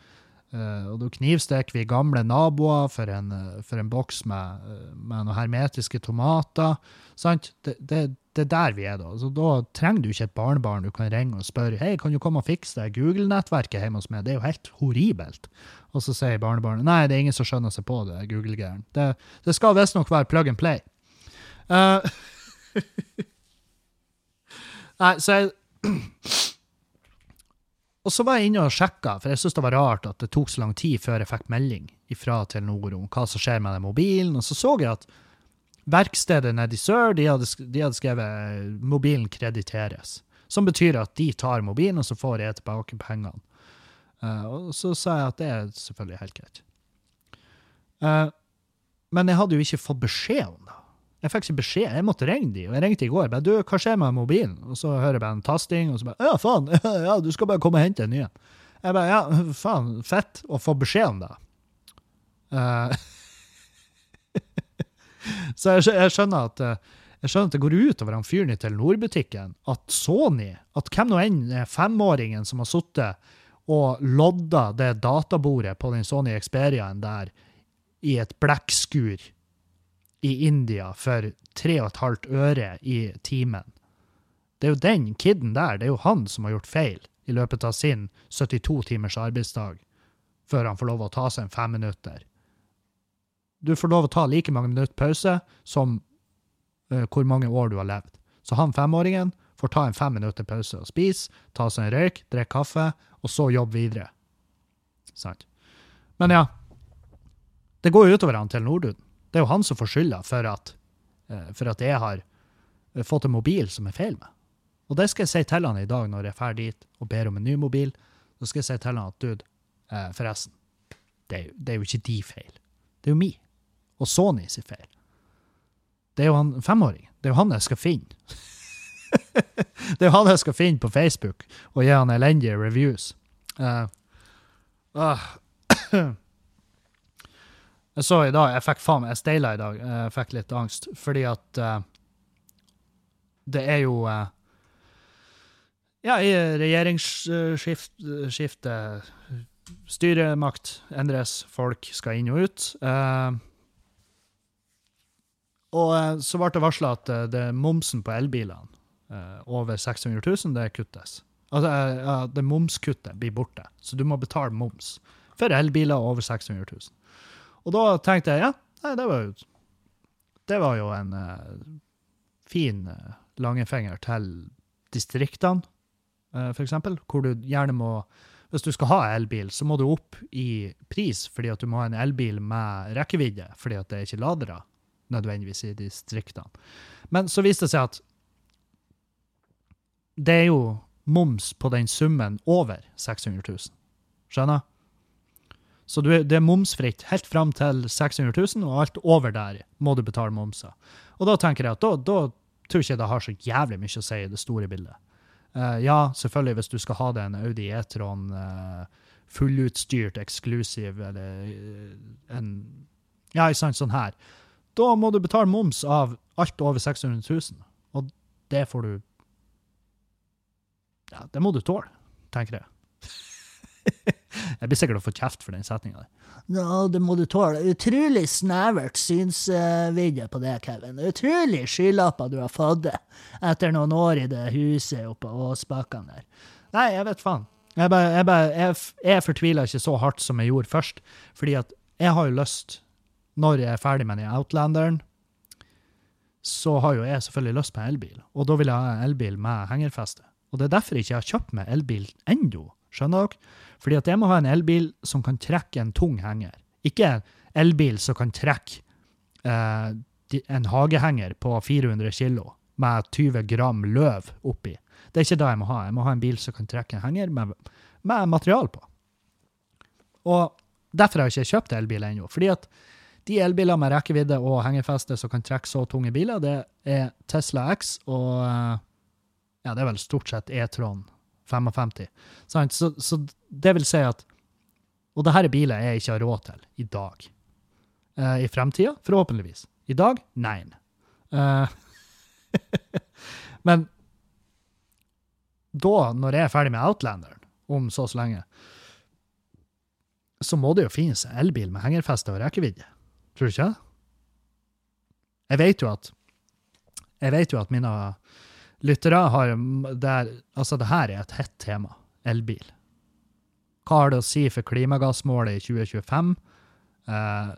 Uh, og da knivstikker vi gamle naboer for en, uh, for en boks med, uh, med noen hermetiske tomater. Sant? Det, det, det, er der vi er da. Så da trenger du ikke et barnebarn du kan ringe og spørre hei, kan du komme og fikse det Google-nettverket hjemme hos meg. Det er jo helt horribelt. Og så sier barnebarnet nei, det er ingen som skjønner seg på det Google-gæren. Det, det, skal visstnok være plug and play. [clears throat] nei, så jeg [clears throat] og så var jeg inne og sjekka, for jeg syntes det var rart at det tok så lang tid før jeg fikk melding fra Telenor om hva som skjer med den mobilen. Og så så jeg at verkstedet nede i sør de hadde, de hadde skrevet 'mobilen krediteres'. Som betyr at de tar mobilen, og så får jeg tilbake pengene. Uh, og så sa jeg at det er selvfølgelig helt greit. Uh, men jeg hadde jo ikke fått beskjed om det. Jeg fikk ikke beskjed. Jeg måtte ringe de, og jeg ringte i går. Bare, du, hva skjer med mobilen? Og så hører jeg bare en tasting, og så bare Ja, faen, [laughs] ja, du skal bare komme og hente en ny en. Jeg bare Ja, faen, fett å få beskjed om det. Uh, [laughs] så jeg, skjønner at uh, jeg skjønner at det går ut over han fyren i Telenor-butikken at Sony, at hvem nå enn femåringen som har sittet og lodda det databordet på den Sony Experiaen der i et blekkskur i India for 3,5 øre i timen. Det er jo den kiden der, det er jo han som har gjort feil i løpet av sin 72 timers arbeidsdag, før han får lov å ta seg en fem minutter. Du får lov å ta like mange minutter pause som uh, hvor mange år du har levd. Så han femåringen får ta en fem minutter pause og spise, ta seg en røyk, drikke kaffe, og så jobbe videre. Sant? Men ja, det går jo utover han til Nordun. Det er jo han som får skylda for at, uh, for at jeg har eh, fått en mobil som er feil med. Og det skal jeg si til han i dag når jeg drar dit og ber om en ny mobil. Så skal jeg si til han at dude, forresten, det er, jo, det er jo ikke de feil. Det er jo mi. Og Sony sin feil. Det er jo han femåringen. Det er jo han jeg skal finne. [laughs] det er jo han jeg skal finne på Facebook og gi han elendige reviews. Uh, uh, [clears throat] Jeg så i dag, jeg fikk faen jeg steila i dag. Jeg fikk litt angst, fordi at uh, det er jo Ja, i regjeringsskifte Styremakt endres, folk skal inn og ut. Uh, og så ble det varsla at det momsen på elbilene over 600 000, det kuttes. Altså, det momskuttet blir borte, så du må betale moms for elbiler over 600 000. Og da tenkte jeg ja, nei, det var jo det var jo en eh, fin uh, langefinger til distriktene, uh, eksempel, hvor du gjerne må Hvis du skal ha elbil, så må du opp i pris fordi at du må ha en elbil med rekkevidde, fordi at det er ikke ladere nødvendigvis i distriktene. Men så viste det seg at det er jo moms på den summen over 600 000. Skjønner? Så det er momsfritt helt fram til 600 000, og alt over der må du betale momser. Og da tenker jeg at da, da tror ikke det har så jævlig mye å si i det store bildet. Uh, ja, selvfølgelig, hvis du skal ha det en Audi E-tron uh, fullutstyrt, eksklusiv, eller uh, en Ja, ikke sant, sånn her. Da må du betale moms av alt over 600 000, og det får du Ja, det må du tåle, tenker jeg. [laughs] jeg blir sikkert å få kjeft for den setninga. Ja, det må du tåle. Utrolig snevert synsvidde på det, Kevin. Utrolig skylapper du har fått det etter noen år i det huset oppe på Åsbakken der. Nei, jeg vet faen. Jeg, bare, jeg, bare, jeg, jeg fortviler ikke så hardt som jeg gjorde først, fordi at jeg har jo lyst, når jeg er ferdig med den Outlanderen, så har jo jeg selvfølgelig lyst på en elbil, og da vil jeg ha en elbil med hengerfeste. Og det er derfor jeg ikke har kjøpt meg elbil ennå. Skjønner dere? Fordi at jeg må ha en elbil som kan trekke en tung henger. Ikke en elbil som kan trekke eh, en hagehenger på 400 kg med 20 gram løv oppi. Det er ikke det jeg må ha. Jeg må ha en bil som kan trekke en henger med, med material på. Og derfor har jeg ikke kjøpt elbil ennå. Fordi at de elbiler med rekkevidde og hengefeste som kan trekke så tunge biler, det er Tesla X og eh, ja, det er vel stort sett E-tron 55. Så, så, det vil si at Og det her er biler jeg ikke har råd til i dag. Uh, I fremtida, forhåpentligvis. I dag, nei. Uh, [laughs] men da, når jeg er ferdig med Outlanderen, om så så lenge, så må det jo finnes elbil med hengerfeste og rekkevidde. Tror du ikke? Jeg vet jo at jeg vet jo at mine lyttere har der, Altså, det her er et hett tema. Elbil. Hva har det å si for klimagassmålet i 2025? Eh,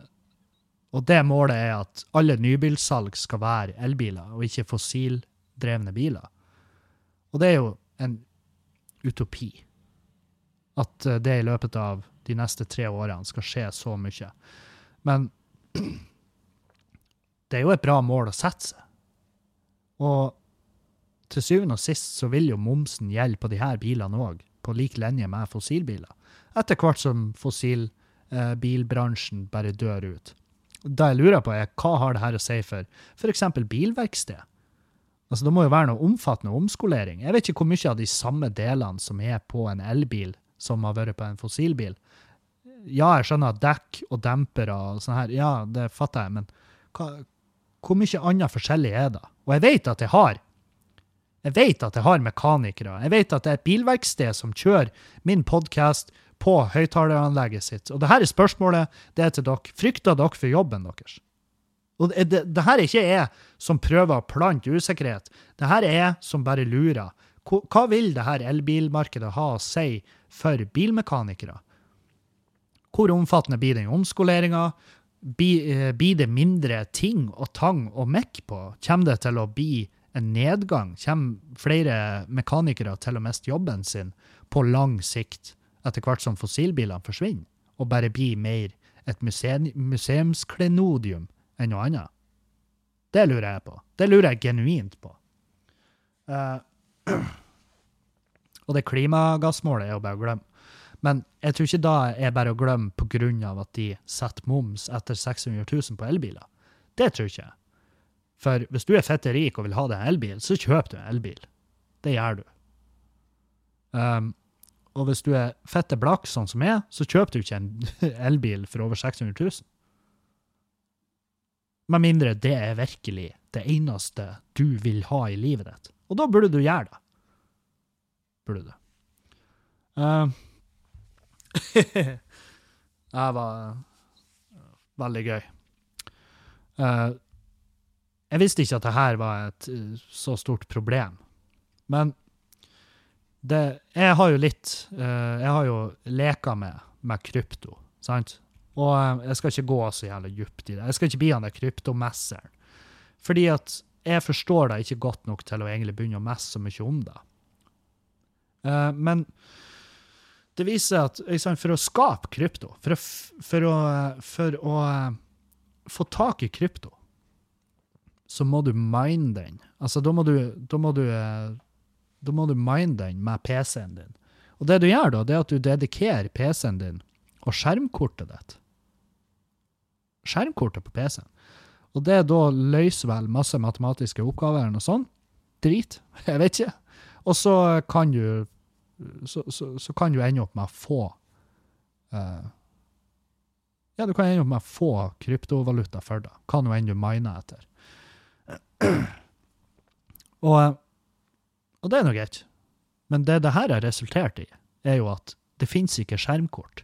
og det målet er at alle nybilsalg skal være elbiler, og ikke fossildrevne biler. Og det er jo en utopi. At eh, det i løpet av de neste tre årene skal skje så mye. Men det er jo et bra mål å sette seg. Og til syvende og sist så vil jo momsen gjelde på de her bilene òg, på lik linje med fossilbiler. Etter hvert som fossilbilbransjen eh, bare dør ut. Det jeg lurer på, er hva har det her å si for f.eks. bilverksted? Altså, Det må jo være noe omfattende omskolering. Jeg vet ikke hvor mye av de samme delene som er på en elbil, som har vært på en fossilbil. Ja, jeg skjønner at dekk og dempere og sånn her, ja, det fatter jeg, men hva, hvor mye annet forskjellig er det? Og jeg vet at jeg har jeg vet at jeg har mekanikere. Jeg vet at det er et bilverksted som kjører min podkast på høyttaleranlegget sitt. Og det her er spørsmålet det er til dere. Frykter dere for jobben deres? Og det, det, det her er ikke jeg som prøver å plante usikkerhet. Det her er jeg som bare lurer. Hva, hva vil det her elbilmarkedet ha å si for bilmekanikere? Hvor omfattende blir den omskoleringa? Eh, blir det mindre ting og tang og mekk på? Kommer det til å bli en nedgang? Kommer flere mekanikere til å miste jobben sin på lang sikt, etter hvert som fossilbilene forsvinner, og bare blir mer et museumsklenodium enn noe annet? Det lurer jeg på. Det lurer jeg genuint på. Uh, [clears throat] og det klimagassmålet er jo bare å glemme. Men jeg tror ikke da er bare å glemme pga. at de setter moms etter 600 000 på elbiler. Det tror jeg ikke. For hvis du er fette rik og vil ha deg en elbil, så kjøp du en elbil. Det gjør du. Um, og hvis du er fette blakk, sånn som jeg, så kjøper du ikke en [laughs] elbil for over 600 000. Med mindre det er virkelig det eneste du vil ha i livet ditt. Og da burde du gjøre det. Burde du. Uh, [laughs] det var veldig gøy. Uh, jeg visste ikke at det her var et uh, så stort problem. Men det, jeg har jo litt uh, Jeg har jo leka med, med krypto, sant? Og jeg skal ikke gå så jævlig djupt i det. Jeg skal ikke bli han der kryptomesseren Fordi at jeg forstår det ikke godt nok til å egentlig begynne å messe så mye om det. Eh, men det viser at sant, for å skape krypto, for å, for å, for å uh, få tak i krypto, så må du mine den. Altså, da må du, da må du, uh, da må du mine den med PC-en din. Og det du gjør da, det er at du dedikerer PC-en din og skjermkortet ditt. Skjermkortet på PC-en. Og det da løser vel masse matematiske oppgaver noe sånt. Drit. [laughs] Jeg vet ikke. Og så kan du så, så, så, kan du ende opp med å få uh, Ja, du kan ende opp med å få kryptovaluta for det. Hva nå enn du miner etter. [clears throat] og, og, det er nå greit. Men det det her har resultert i, er jo at det finnes ikke skjermkort.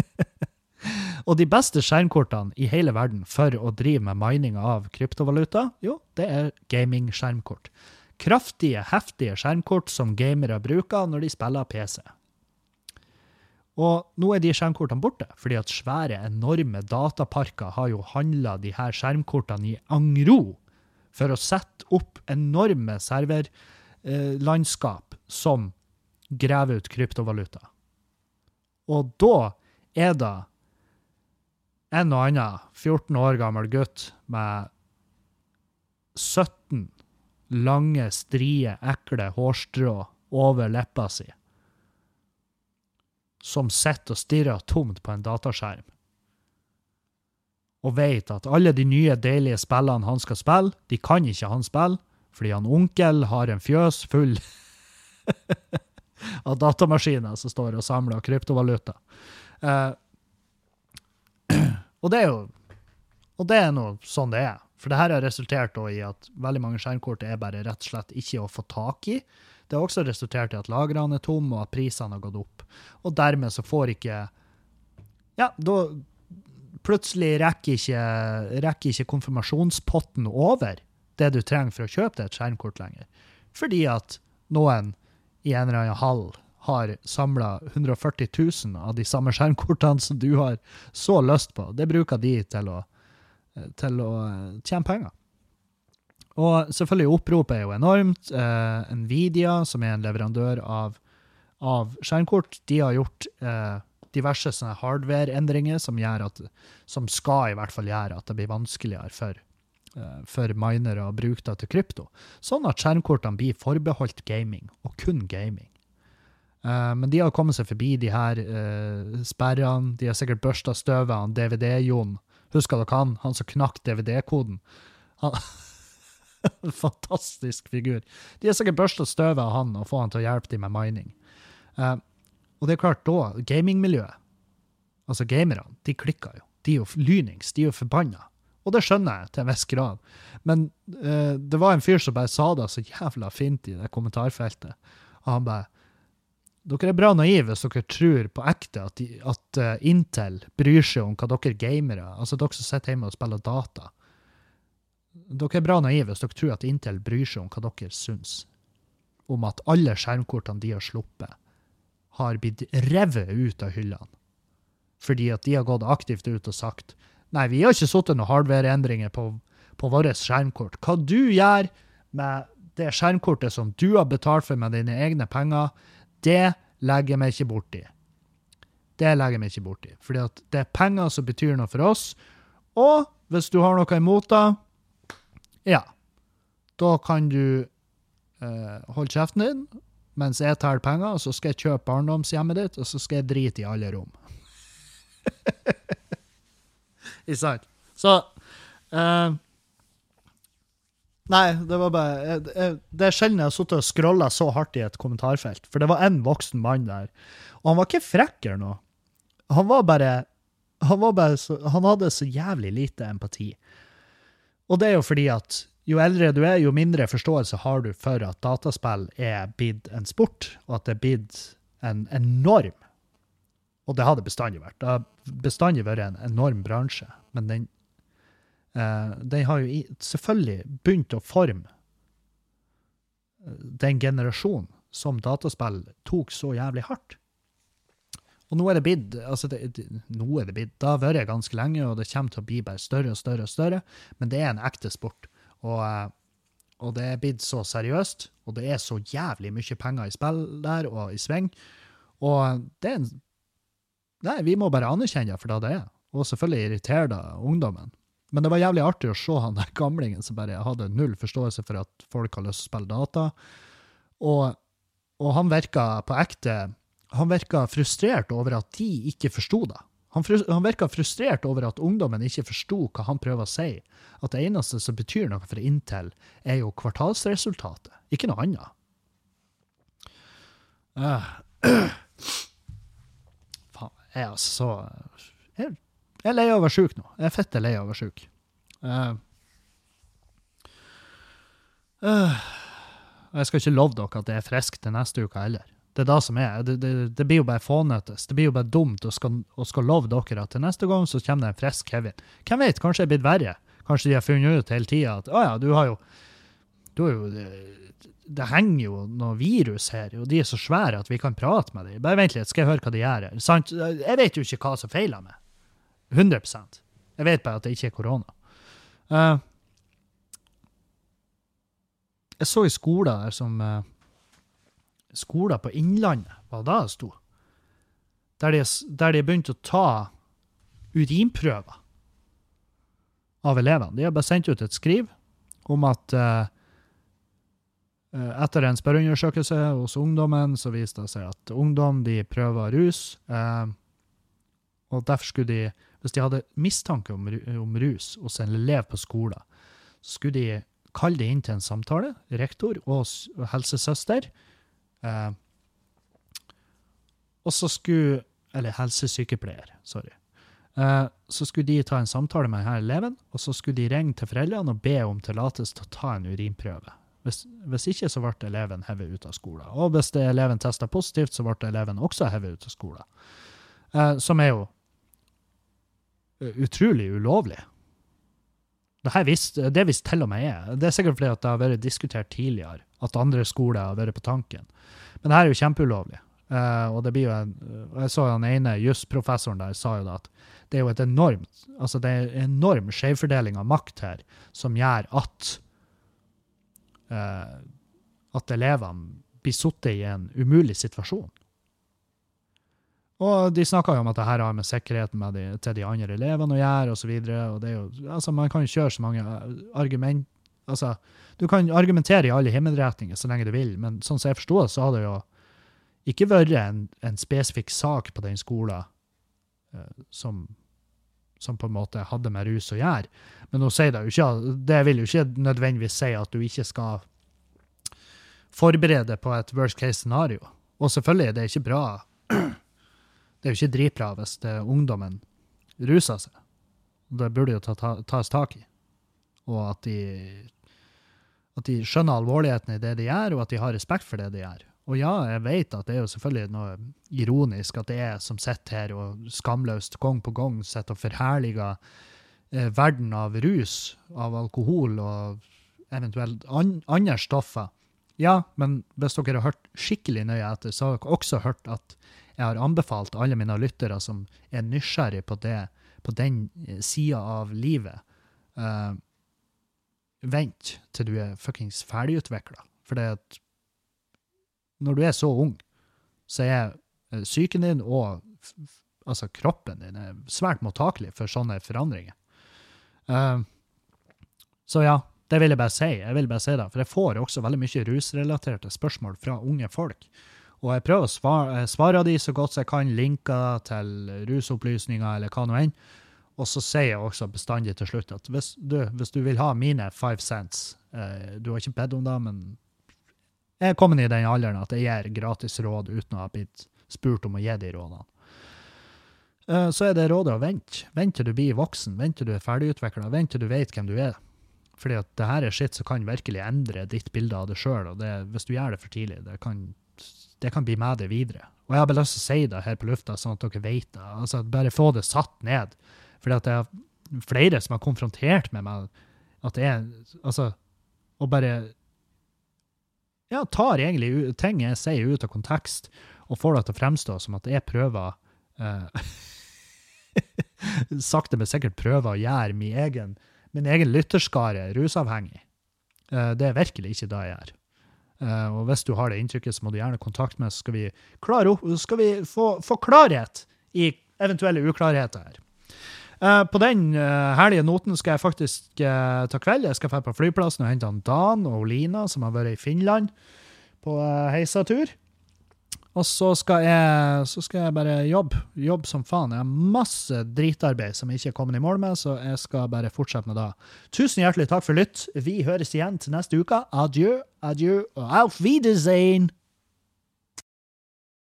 [laughs] og de beste skjermkortene i hele verden for å drive med mining av kryptovaluta, jo, det er gaming-skjermkort kraftige, heftige skjermkort som gamere bruker når de spiller PC. Og nå er de skjermkortene borte, fordi at svære, enorme dataparker har jo handla de her skjermkortene i angro for å sette opp enorme serverlandskap som graver ut kryptovaluta. Og da er det en og annen 14 år gammel gutt med 17 lange, strie, ekle hårstrå over leppa si, som sitter og stirrer tomt på en dataskjerm, og vet at alle de nye, deilige spillene han skal spille, de kan ikke han spille, fordi han onkel har en fjøs full [laughs] av datamaskiner som står og samler kryptovaluta. Uh, [clears throat] og det er jo Og det er nå sånn det er. For det her har resultert i at veldig mange skjermkort er bare rett og slett ikke å få tak i. Det har også resultert i at lagrene er tomme, og at prisene har gått opp. Og dermed så får ikke Ja, da plutselig rekker ikke, rekker ikke konfirmasjonspotten over det du trenger for å kjøpe deg et skjermkort lenger. Fordi at noen i en eller annen hall har samla 140 000 av de samme skjermkortene som du har så lyst på. Det bruker de til å til å eh, tjene penger. Og selvfølgelig, oppropet er jo enormt. Eh, Nvidia, som er en leverandør av, av skjermkort, de har gjort eh, diverse hardware-endringer som, som, skal i hvert fall gjøre at det blir vanskeligere for, eh, for minere å bruke det til krypto. Sånn at skjermkortene blir forbeholdt gaming, og kun gaming. Uh, men de har kommet seg forbi de her sperrene. De har sikkert børsta støvet av DVD-Jon Husker dere han? Han som knakk DVD-koden. [laughs] Fantastisk figur. De har sikkert børsta støvet av han og få han til å hjelpe dem med mining. Uh, og det er klart, da, gamingmiljøet, altså gamerne, de klikker jo. De er jo lynings, de er jo forbanna. Og det skjønner jeg til en viss grad. Men uh, det var en fyr som bare sa det så jævla fint i det kommentarfeltet. Og han bare dere er bra naive hvis dere tror på ekte at, de, at uh, Intel bryr seg om hva dere gamere, altså dere som sitter hjemme og spiller data. Dere er bra naive hvis dere tror at Intel bryr seg om hva dere syns. Om at alle skjermkortene de har sluppet, har blitt revet ut av hyllene. Fordi at de har gått aktivt ut og sagt nei, vi har ikke satt noen hardware-endringer på, på våre skjermkort. Hva du gjør med det skjermkortet som du har betalt for med dine egne penger, det legger meg ikke borti. Det legger meg ikke borti. Fordi at det er penger som betyr noe for oss. Og hvis du har noe imot det, ja, da kan du eh, holde kjeften din mens jeg tar penger, og så skal jeg kjøpe barndomshjemmet ditt, og så skal jeg drite i alle rom. [laughs] Ikke sant? Så eh, Nei, det var bare Det er sjelden jeg har sittet og scrolla så hardt i et kommentarfelt. For det var en voksen mann der. Og han var ikke frekk eller noe. Han var bare han, var bare så, han hadde så jævlig lite empati. Og det er jo fordi at jo eldre du er, jo mindre forståelse har du for at dataspill er blitt en sport, og at det er blitt en enorm Og det har det bestandig vært. Det har bestandig vært en enorm bransje, men den Uh, den har jo selvfølgelig begynt å forme eh, den generasjonen som dataspill tok så jævlig hardt. Og nå er det blitt altså det, det, nå er det blitt, Det har vært ganske lenge, og det kommer til å bli bare større og større, og større, men det er en ekte sport. Og, eh, og det er blitt så seriøst, og det er så jævlig mye penger i spill der og i sving. Og det er en Nei, vi må bare anerkjenne det for det det er. Og selvfølgelig irriterer det ungdommen. Men det var jævlig artig å se han der gamlingen som bare hadde null forståelse for at folk har lyst til å spille data. Og, og han virka på ekte han virka frustrert over at de ikke forsto det. Han, han virka frustrert over at ungdommen ikke forsto hva han prøver å si. At det eneste som betyr noe for Intel, er jo kvartalsresultatet, ikke noe annet. [clears throat] Uh. Jeg er altså så jeg er lei av å være sjuk nå. Jeg er fitte lei av å være sjuk. Uh, uh, jeg skal ikke love dere at det er frisk til neste uke heller. Det er det som er. Det, det, det blir jo bare fånetes. Det blir jo bare dumt å skal, å skal love dere at til neste gang så kommer det en frisk Kevin. Hvem vet, kanskje det er blitt verre. Kanskje de har funnet ut hele tida at å ja, du har jo du har jo det henger jo noe virus her, og de er så svære at vi kan prate med dem. Bare vent litt, skal jeg høre hva de gjør her. Sant? Jeg vet jo ikke hva som feiler meg. 100% Jeg vet bare at det ikke er korona. Uh, jeg så i skolen der som uh, Skolen på Innlandet, var det det det sto? Der de, der de begynte å ta urinprøver av elevene. De har bare sendt ut et skriv om at uh, etter en spørreundersøkelse hos ungdommen så viste det seg at ungdom de prøver rus. Uh, og derfor skulle de, hvis de hadde mistanke om, om rus hos en elev på skolen, så skulle de kalle det inn til en samtale, rektor og helsesøster. Eh, og så skulle Eller helsesykepleier, sorry. Eh, så skulle de ta en samtale med denne eleven, og så skulle de ringe til foreldrene og be om tillatelse til å ta en urinprøve. Hvis, hvis, ikke, så ble eleven hevet ut av skolen. Og hvis eleven testa positivt, så ble eleven også hevet ut av skolen. Eh, som er jo utrolig ulovlig. Det visste, det visste til og med jeg. Det er sikkert fordi det har vært diskutert tidligere, at andre skoler har vært på tanken. Men det her er jo kjempeulovlig. Uh, og det blir jo en, Jeg så han ene jusprofessoren der sa jo at det er jo et enormt altså det er en enorm skjevfordeling av makt her som gjør at uh, at elevene blir satt i en umulig situasjon. Og de snakker jo om at det her har med sikkerheten med de, til de andre elevene å gjøre, osv. Altså, man kan kjøre så mange eh, argument altså, Du kan argumentere i alle himmelretninger så lenge du vil, men sånn som jeg forstår så har det jo ikke vært en, en spesifikk sak på den skolen eh, som som på en måte hadde med rus å gjøre. Men nå sier det jo ikke, det vil jo ikke nødvendigvis si at du ikke skal forberede på et worst case scenario. Og selvfølgelig, det er ikke bra Det er jo ikke dritbra hvis er ungdommen ruser seg. Det burde jo ta, ta, tas tak i. Og at de, at de skjønner alvorligheten i det de gjør, og at de har respekt for det de gjør. Og ja, jeg vet at det er jo selvfølgelig noe ironisk at det er som sitter her og skamløst gang på gang sitter og forherliger eh, verden av rus, av alkohol og eventuelt an andre stoffer. Ja, men hvis dere har hørt skikkelig nøye etter, så har dere også hørt at jeg har anbefalt alle mine lyttere som er nysgjerrig på, det, på den eh, sida av livet, uh, vent til du er fuckings ferdigutvikla. For det at når du er så ung, så er eh, psyken din og altså kroppen din er svært mottakelig for sånne forandringer. Uh, så ja, det vil jeg bare si. Jeg vil bare si det, For jeg får også veldig mye rusrelaterte spørsmål fra unge folk. Og jeg prøver å svare, svare de så godt jeg kan, linker til rusopplysninger eller hva nå enn. Og så sier jeg også bestandig til slutt at hvis du, hvis du vil ha mine five cents eh, Du har ikke bedt om det, men jeg er kommet i den alderen at jeg gir gratis råd uten å ha blitt spurt om å gi de rådene. Eh, så er det rådet å vente. Vent til du blir voksen, vent til du er ferdigutvikla, vent til du vet hvem du er. Fordi at det her er skitt som kan virkelig endre ditt bilde av deg sjøl, og det, hvis du gjør det for tidlig, det kan, det kan bli med deg videre. Og jeg har bare lyst til å si det her på lufta, sånn at dere vet det. Altså, bare få det satt ned. Fordi at det er flere som har konfrontert med meg at det er Altså, å bare ja, tar egentlig ting jeg sier ut av kontekst, og får det til å fremstå som at jeg prøver eh, [laughs] sakte, men sikkert prøver å gjøre min egen, min egen lytterskare rusavhengig. Eh, det er virkelig ikke det jeg gjør. Eh, og hvis du har det inntrykket, så må du gjerne kontakte meg, så skal vi, klare skal vi få, få klarhet i eventuelle uklarheter her. Uh, på den uh, herlige noten skal jeg faktisk uh, ta kveld. Jeg skal dra på flyplassen og hente han Dan og Lina, som har vært i Finland på uh, heisatur. Og så skal, jeg, så skal jeg bare jobbe. Jobbe som faen. Jeg har masse dritarbeid som jeg ikke er kommet i mål med, så jeg skal bare fortsette med det. Tusen hjertelig takk for lytt. Vi høres igjen til neste uke. Adjø, adjø og auf Wiedersehen!